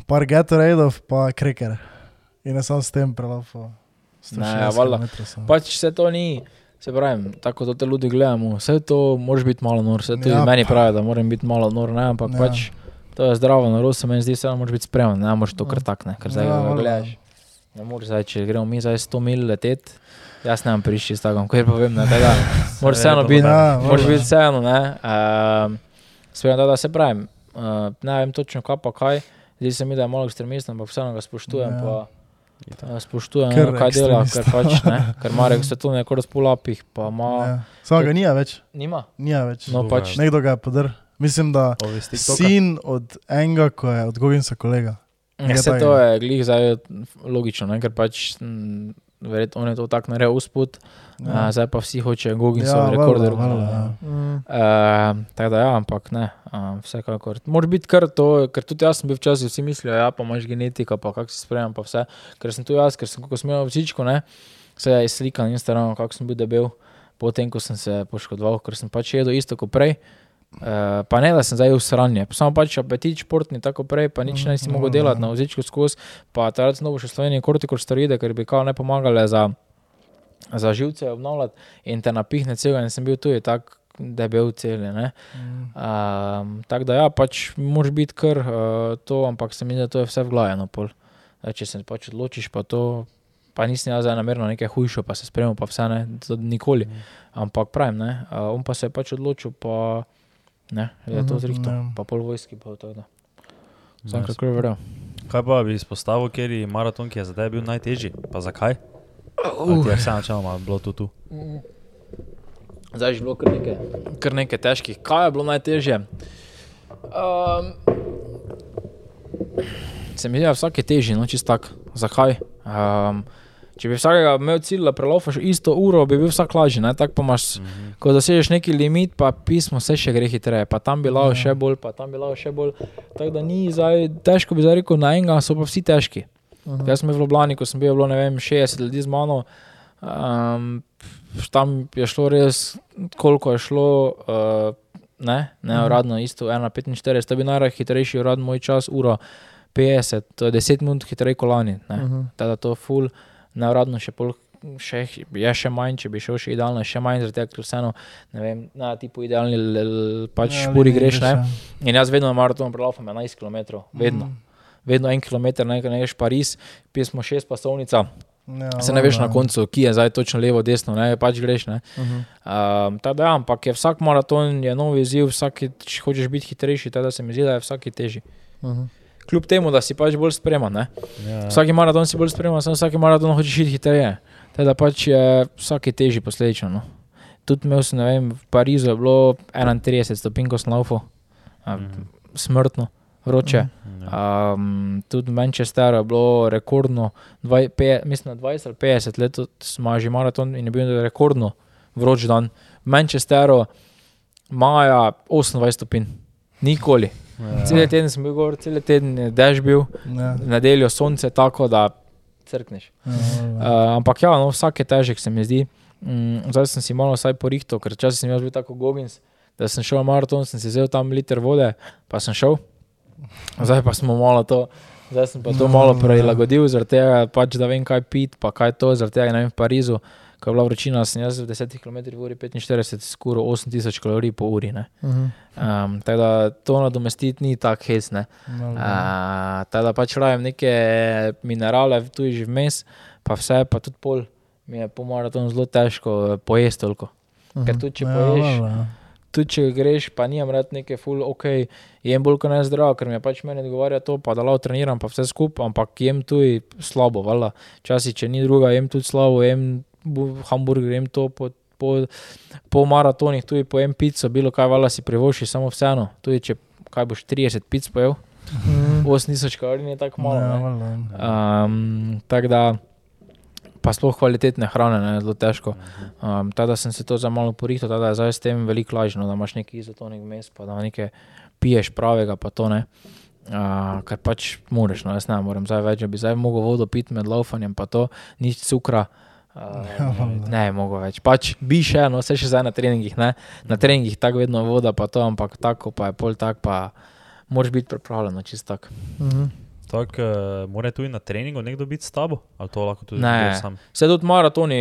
par Gatoradeov, pa kreker. In je sam s tem prelafo. Ne, ja, valjda. Pač vse to ni, se pravi, tako da te ljudi gledamo, vse to moraš biti malo nor, vse to Ja. ja. meni pravi, da moram biti malo nor, ne, ampak Ja. ja. pač to je zdravo, norost se meni zdi, vseeno moraš biti spreman, ne moreš to kar Ja. tak, ne, ker zdaj Ja, ja, valjda. gledaš. Ne moreš zdaj, če gremo mi zdaj 100 mil letet, jaz ne vem prišči s takom, ker pa vem, ne, tako da moraš vseeno biti, Ja, moraš biti vseeno, ne, um, spremem, da se pravim, uh, ne vem točno kaj pa kaj, zdi se mi, da je malo ekstremist, ampak vseeno ga spoštujem, Ja. ja. pa Uh, spoštujem, Ker Ker kaj dela, ker ekstremista. pač ne, ker Marek se to neko razpolapih, pa ima, ja. Ja. Samo ga nija več, nima. nija več. No, pač, ja. Nekdo ga je podr. Mislim, da sin od enega, ko je od Goginsa kolega. Ja, nekaj se to je glih zdaj logično, ne, ker pač m, verjetno on je to tako naredil usput, ja. uh, zdaj pa vsi hočejo Goginsov ja, rekorder. valjda, ja. Mm. Uh, tako da, ja, ampak ne, uh, vsekakor. Moraš biti kar to, ker tudi jaz sem bil včasih, vsi mislijo, ja, pa imaš genetiko, pa kako si spremem, pa vse. Ker sem tu jaz, ker sem, ko sem imel včičko, ne, se je slikal na Instagramu, kako sem bil debel, potem, ko sem se poškodoval, ker sem pač jedel isto kot prej. Uh, pa ne, da sem zdaj v sranje, samo pač apetit športni, tako prej, pa nič ne si mogel Mhm. delati na vzičku skozi, pa takrat dobil še Slovenijo kortikosteroide, ker bi kao ne pomagale za, za živce obnavljati in te napihne celega in sem bil tu je tak debel cel. ne. Um, tako da ja, pač moraš biti kar uh, to, ampak se mi zdi, da to je vse vglajeno. Pol. Zdaj, če se pač odločiš, pa to, pa nisem jaz zdaj namerno nekaj hujšo, pa se spremem, pa vse ne, nikoli. Ampak pravim, ne, uh, on pa se je pač odločil, pa ne, je to Mhm, zrihto, ja. pa pol vojski, pa to da. Sem Nice. kar verjel. Kaj pa bi izpostavil, ker je maraton, ki je za tebe bil najtežji? Pa zakaj? Ti je vse načeloma bilo to tu? Zdaj je bilo kar nekaj, kar nekaj težkih. Kaj je bilo najtežje? Um, se mi zdi, da je vsak je težji, no čist tak. Zakaj? Um, če bi vsakega imel cilj, da prelofaš isto uro, bi bil vsak lažji. ne, Tako pa imaš, Mhm. ko dosežeš neki limit, pa pismo se še gre hitreje, pa tam bi lao Ja. še bolj, pa tam bi lao še bolj. Tako da ni zdaj, težko bi zdaj rekel, na enega so pa vsi težki. Mhm. Jaz sem bil v Ljubljani, ko sem bil, bilo ne vem, 60 ljudi z mano. Um, tam je šlo res, koliko je šlo, uh, ne, ne Mhm. uradno, isto 1,45, to bil najhitrejši uradni moj čas, uro 50, to je 10 minut hitreje kolani. Mhm. Teda to ful, neuradno še pol. Še, je še manj, če bi šel še idealno, še manj, tega, ker vseeno, ne vem, na tipu idealni l, l, pač Ja, špuri liniji greš, ne. In jaz vedno na maratonu prelafam 11 km, vedno. Mm. Vedno en km, nekaj ne greš Pariz, pil smo šest pasovnica, Ja, Se ne veš na valjda. koncu, ki je zdaj točno levo, desno, ne pač greš. Ne. Uh -huh. Um, teda, ja, ampak je vsak maraton je nov izziv, vsak če hočeš biti hitrejši, teda se mi zdi, da je vsak težji. Uh -huh. Kljub temu, da si pač bolj spreman. Ne. Ja. Vsaki maraton si bolj spreman, samo vsaki maraton hočeš iti hitreje. Teda pač je vsak težji posledično. No. Tudi imel sem, ne vem, v Parizu je bilo 31 stopinj, ko sem laufal, Mhm. smrtno, vroče. Ja. Um, tudi v Manchesteru je bilo rekordno, dvaj, pe, mislim, na 20 ali 50 let smo že maraton in je bil rekordno vroč dan. V Manchesteru maja 28 stopinj, nikoli. Ja. Cel teden sem bil gor, cel teden je dež bil, Ja, nedeljo sonce tako, da crkneš. ja, valjda. Uh, ampak ja, no, vsak je težek, se mi zdi. Mm, zdaj sem si malo vsaj porihtal, ker včasih sem jaz bil tako gobins, da sem šel na maraton, sem si vzel tam liter vode, pa sem šel. Zdaj pa smo malo to, zdaj sem pa to No, malo ja. prilagodil, zaradi tega pač, da vem, kaj pit, pa kaj to, zaradi tega ne vem v Parizu. Ko je bila vročina, sem jaz v 10 km uri 45, skoraj 8000 kalorij po uri. ne. Uh -huh. Um, tako da to nadomestiti ni tako hecne. Valjda. Uh, tako da pač rajem neke minerale, tu je že vmes, pa vse, pa tudi pol. Mi je po maratonu zelo težko pojesti toliko. Ker tudi če Ja, poješ, valjda, ja. tudi če greš, pa nimam rad neke full, ok, jem bolj kot ne zdravo, ker mi pač meni odgovarja to, pa da lahko treniram, pa vse skupaj, ampak jem tudi slabo, valjda. Včasih, če ni druga, jem tudi slabo, jem bu- hamburger, jem to po, po, po maratonih, tudi pojem pico, bilo kaj valjda si privoši, samo vseeno. Tudi če kaj boš 30 pic pojel, Mhm. 8000 kalorij je tako malo. Ja, ne. valjda. Um, tako da, pa sploh kvalitetne hrane, ne, je zelo težko. Um, tako da sem se to za malo porihtal, tako da je zdaj s tem veliko lažje, no, da imaš neki izotonik vmes, pa da nekaj piješ pravega, pa to ne. Uh, kar pač moraš, no, jaz ne morem zdaj več, da bi zdaj mogel vodo piti med laufanjem, pa to, nič cukra. Uh, Valjda. ne, mogo več. Pač bi še, no, vse še zdaj na treningih, ne. Na treningih tako vedno voda, pa to, ampak tako pa je pol tak, pa moraš biti pripravljen, no, čist tak. Uh -huh. Tako, uh, mora tudi na treningu nekdo biti s tabo, ali to lahko tudi Ne. sam. Vse tudi maratoni,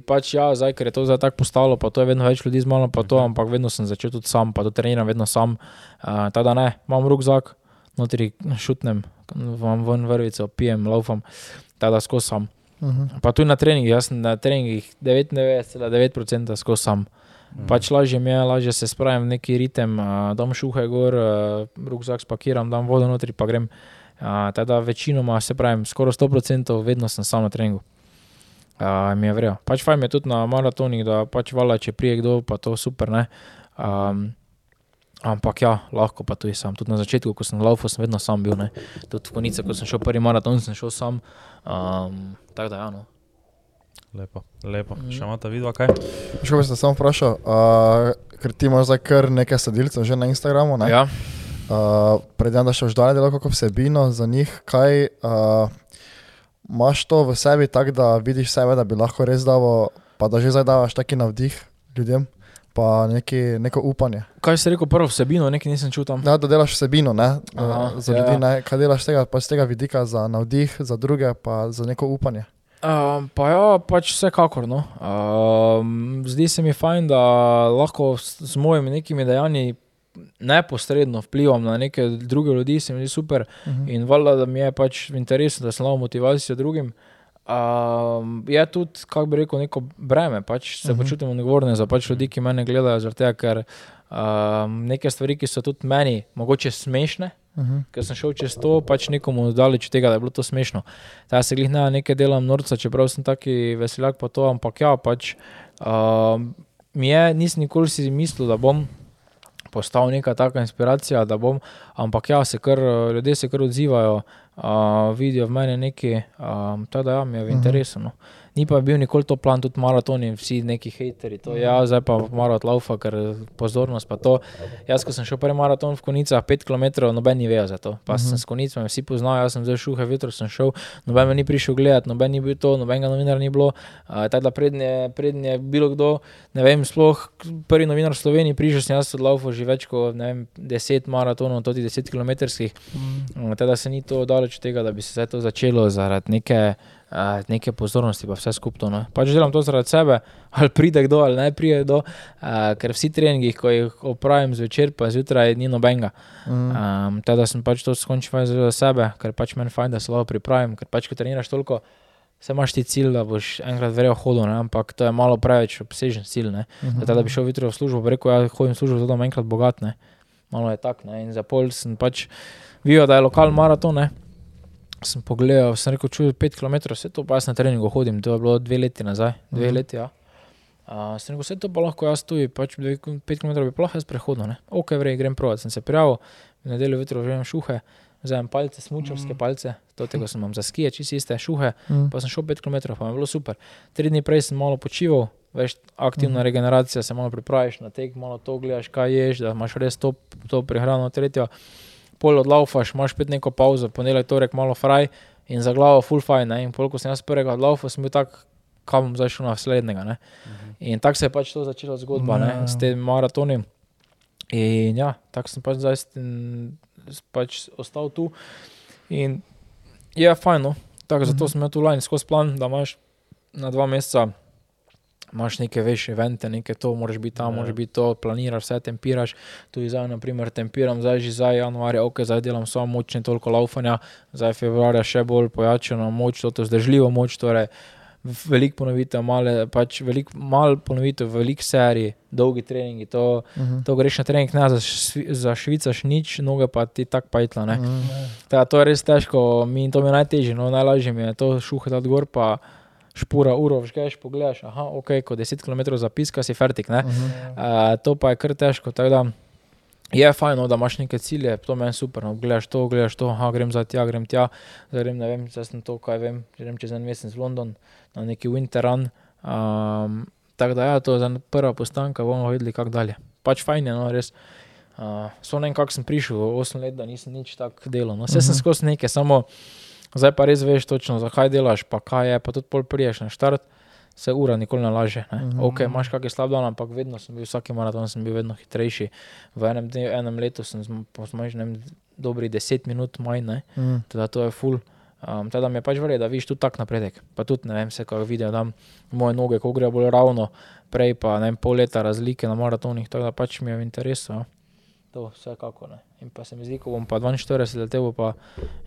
pač ja, zdaj, ker je to zdaj tako postalo, pa to je vedno več ljudi z mano, pa to, Mhm. ampak vedno sem začel tudi sam, pa to treniram vedno sam. Uh, tako da ne, imam rukzak, notri šutnem, vam ven vrvico, pijem, laufam, tako da skozi sam. Uh -huh. Pa tudi na treningih, jaz sem na treningih 99,9% skozi sam. Mhm. Pač lažje mi je, lažje se spravim v neki ritem, uh, dam šuhe gor, uh, rukzak spakiram, dam vodo notri, pa grem. Uh, teda večinoma, se pravim, skoraj 100% vedno sem sam na treningu. Uh, mi je vrejo. Pač fajn je tudi na maratonih, da pač vala, če prije kdo, pa to super, ne. Um, ampak ja, lahko pa tudi sam. Tudi na začetku, ko sem laufal, sem vedno sam bil, ne. Tudi v konice, ko sem šel prvi maraton, sem šel sam. Um, tako da ja, no. Lepo, lepo. Mhm. Še imate vidva kaj? Še bi se samo vprašal, uh, ker ti imaš zdaj kar nekaj sledilcev že na Instagramu. Ne? Ja. Uh, Predem, da še boš dalje delal kako vsebino za njih, kaj uh, imaš to v sebi, tako da vidiš sebe, da bi lahko res dal, pa da že zdaj daš taki navdih ljudem, pa neki, neko upanje. Kaj si rekel, prvo vsebino, nekaj nisem čutil tam. Da, da delaš vsebino, ne? Aha, uh, za ja. ljudi, ne? kaj delaš tega, pa z tega vidika za navdih, za druge, pa za neko upanje. Um, pa ja, pač vsekakor. No. Um, zdi se mi fajn, da lahko s, s mojimi nekimi dejanji neposredno vplivam na neke druge ljudi, se mi zdi super. Uh -huh. In valjda, da mi je pač v interesu, da sem lahko motivacija drugim. Um, je tudi, kako bi rekel, neko breme, pač se uh Mhm. -huh. počutim odgovoren za pač ljudi, ki me gledajo, zaradi tega, ker um, neke stvari, ki so tudi meni mogoče smešne, Uh -huh. ker sem šel čez to, pač nekomu daleč od tega, da je bilo to smešno. Ta se glih ne nekaj delam norca, čeprav sem taki veseljak pa to, ampak ja, pač um, mi je, nisem nikoli si mislil, da bom postal neka taka inspiracija, da bom, ampak ja, se kar, ljudje se kar odzivajo, vidijo v meni um, tako da ja, mi je v interesu. No. Ni pa bil nikoli to plan, tudi maratoni, vsi neki hejteri. To, ja, zdaj pa marat laufa, ker pozornost pa to. Jaz, ko sem šel prvi maraton v konicah, 5 km, noben ni vejo za to. Pa uh -huh. sem s konicami, vsi poznajo, jaz sem zdaj šuhe, vetro sem šel, noben me ni prišel gledat, noben ni bil to, nobenega novinarja ni bilo. Uh, tako da prednje, prednje bilo kdo, ne vem, sploh prvi novinar v Sloveniji, prišel sem jaz od laufa že več kot vem, 10 maratonov, tudi 10 km. Mm. Teda se ni to daleč od tega, da bi se to začelo zaradi neke, uh, neke pozornosti, pa vse skupaj. No. Pač delam to zaradi sebe, ali pride kdo, ali ne pride kdo, uh, ker vsi treningi, ko jih opravim zvečer, pa zjutraj, ni nobenega. Mm. Um, teda sem pač to skončil za sebe, ker pač meni fajn, da se lahko pripravim, ker pač ko treniraš toliko. Se imaš ti cilj, da boš enkrat verjel hodil, ne? ampak to je malo preveč obsežen cilj. Ne? Mhm. Zdaj, da bi šel jutri v službo, rekel, ja, hodim v službo, zato da bom enkrat bogat. Ne? Malo je tako. ne. In za pol sem pač videl, da je lokal maraton. Ne? Sem pogledal, sem rekel, čuj, 5 km, vse to pa jaz na treningu hodim, to je bilo dve leti nazaj, dve Mhm. leti. Ja. Uh, sem rekel, vse to pa lahko jaz tudi, pač 5 km bi pa lahko jaz prehodil. Ne? Ok, vrej, grem provat. Sem se prijavil, v nedeljo že imam šuhe, vzamem palce, smučarske Mhm. palce, to tega sem imam za skije, čisto iste šuhe, Mhm. pa sem šel 5 km, pa mi je bilo super. Tri dni prej sem malo počival, veš, aktivna Mhm. regeneracija, se malo pripraviš na tek, malo to gledaš, kaj ješ, da imaš res to, to prehrano, tretjo. Pol odlaufaš, imaš spet neko pauzo, ponedeljek, torek, malo fraj in za glavo full fine. Ne? In pol, ko sem jaz prvega odlaufal, sem bil tak, kam bom zdaj šel na naslednjega. Ne? In tako se je pač to začela zgodba, Ja, ne? ja. s tem maratoni. In ja, tako sem pač zdaj pač ostal tu. In je fajn, no. tako, zato Mhm. sem imel tu lani skozi plan, da imaš na dva meseca. Imaš neke večje evente, nekaj to, moraš biti tam, Ja. moraš biti to, planiraš, vse tempiraš. Tu zdaj, na primer, tempiram, zdaj že za januarja, ok, zdaj delam samo moč, ne toliko laufanja, zdaj februarja še bolj pojačano moč, to zdržljivo moč, torej veliko ponovitev, male, pač veliko mal ponovitev, veliko serij, dolgi treningi, to, Mhm. to greš na trening, ne za, za švicaš nič, noge pa ti tako pajtla. Ne. Mhm. Ta, to je res težko, mi to mi je najtežje, no, najlažje mi je to šuhati od gor, pa špura uro, vžgeš, pogledaš, aha, ok, ko 10 km zapiska si fertik, ne. Mhm. Uh, to pa je kar težko, tako da je fajn, no, da imaš neke cilje, to meni super, no, gledaš to, gledaš to, aha, grem za tja, grem tja, zdaj grem, ne vem, zdaj sem to, kaj vem, grem čez en mesec v London na neki winter run. Um, tako da ja, to je prva postanka, bomo videli, kako dalje. Pač fajn je, no, res. Uh, so ne vem, kako sem prišel, 8 let, da nisem nič tako delal. No, vse sem Mhm. skozi neke, samo zdaj pa res veš točno, zakaj delaš, pa kaj je, pa tudi pol priješ na štart, se ura nikoli ne laže. Ne. Mhm. Ok, imaš kakšen slab dan, ampak vedno sem bil, vsaki maraton sem bil vedno hitrejši. V enem, dne, enem letu sem zmanjšal dobrih 10 minut manj, ne. Mhm. Teda to je full. Um, teda mi je pač verjeti, da vidiš tu tak napredek. Pa tudi ne vem, se kako vidijo tam moje noge, ko grejo bolj ravno, prej pa ne vem, pol leta razlike na maratonih, tako da pač mi je v interesu. Ja. To vsekako ne. In pa se mi zdi, ko bom pa 42 let, bo pa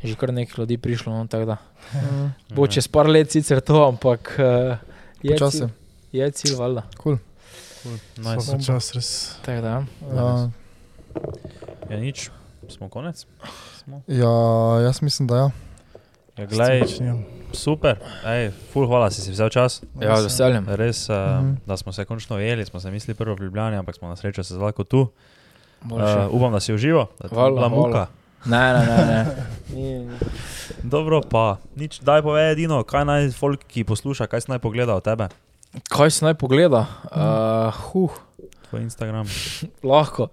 že kar nekaj ljudi prišlo, no, da. Mhm. Bo čez par let sicer to, ampak uh, je cilj, je cilj, valjda. Nice. Vsak čas res. Tako da, ja. Ja, nič, smo konec. Smo. ja, jaz mislim, da ja. Ja, glej, super, Ej, ful, hvala, si si vzel čas. ja, z veseljem. Res, uh, Mhm. da smo se končno ujeli, smo se mislili prvo v Ljubljani, ampak smo na srečo se lahko tu. Boljše. Uh, upam, da si užival, da ti je bila muka. Ne, ne, ne. ne. Dobro, pa nič, daj povej edino, kaj naj folk, ki posluša, kaj si naj pogleda od tebe, Kaj si naj pogleda? Uh, huh, tvoj Instagram. lahko.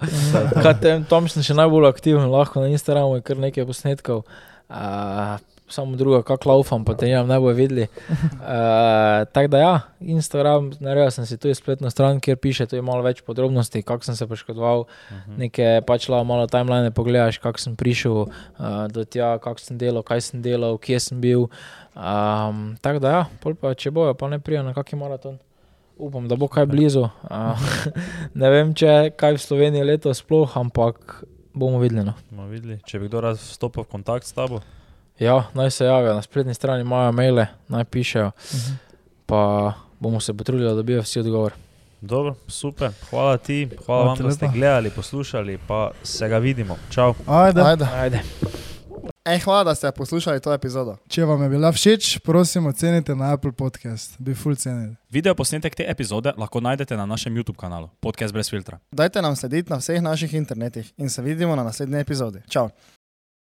Kaj tem, tam sem še najbolj aktiven, lahko na Instagramu je kar nekaj posnetkov. Uh, samo druga, kako laufam, pa te nimam najbolj videli. Uh, Tako da ja, Instagram, naredil sem si tu spletno stran, kjer piše tu malo več podrobnosti, kako sem se poškodoval, Mhm. neke pač la, malo timeline pogledaš, kako sem prišel uh, do tja, kako sem delal, kaj sem delal, kje sem bil. Um, tako da ja, pa če bojo, pa ne prijo na kakšen maraton. Upam, da bo kaj blizu. Uh, ne vem, če kaj v Sloveniji letos sploh, ampak bomo videli. No. Bomo videli, če bi kdo rad vstopil v kontakt s tabo. Ja, naj se javijo, na spletni strani imajo maile, naj pišejo, Mhm. pa bomo se potrudili, da dobijo vsi odgovor. Dobro, super, hvala ti, hvala, ti vam, da ste lepa. gledali, poslušali, pa se ga vidimo. Čau. Ajde, Ajde. Ajde. Ej, hvala, da ste poslušali to epizodo. če vam je bila všeč, prosim, ocenite na Apple Podcast. Bi full cenili. Video posnetek te epizode lahko najdete na našem YouTube kanalu Podcast brez filtra. Dajte nam slediti na vseh naših internetih in se vidimo na naslednji epizodi. Čau!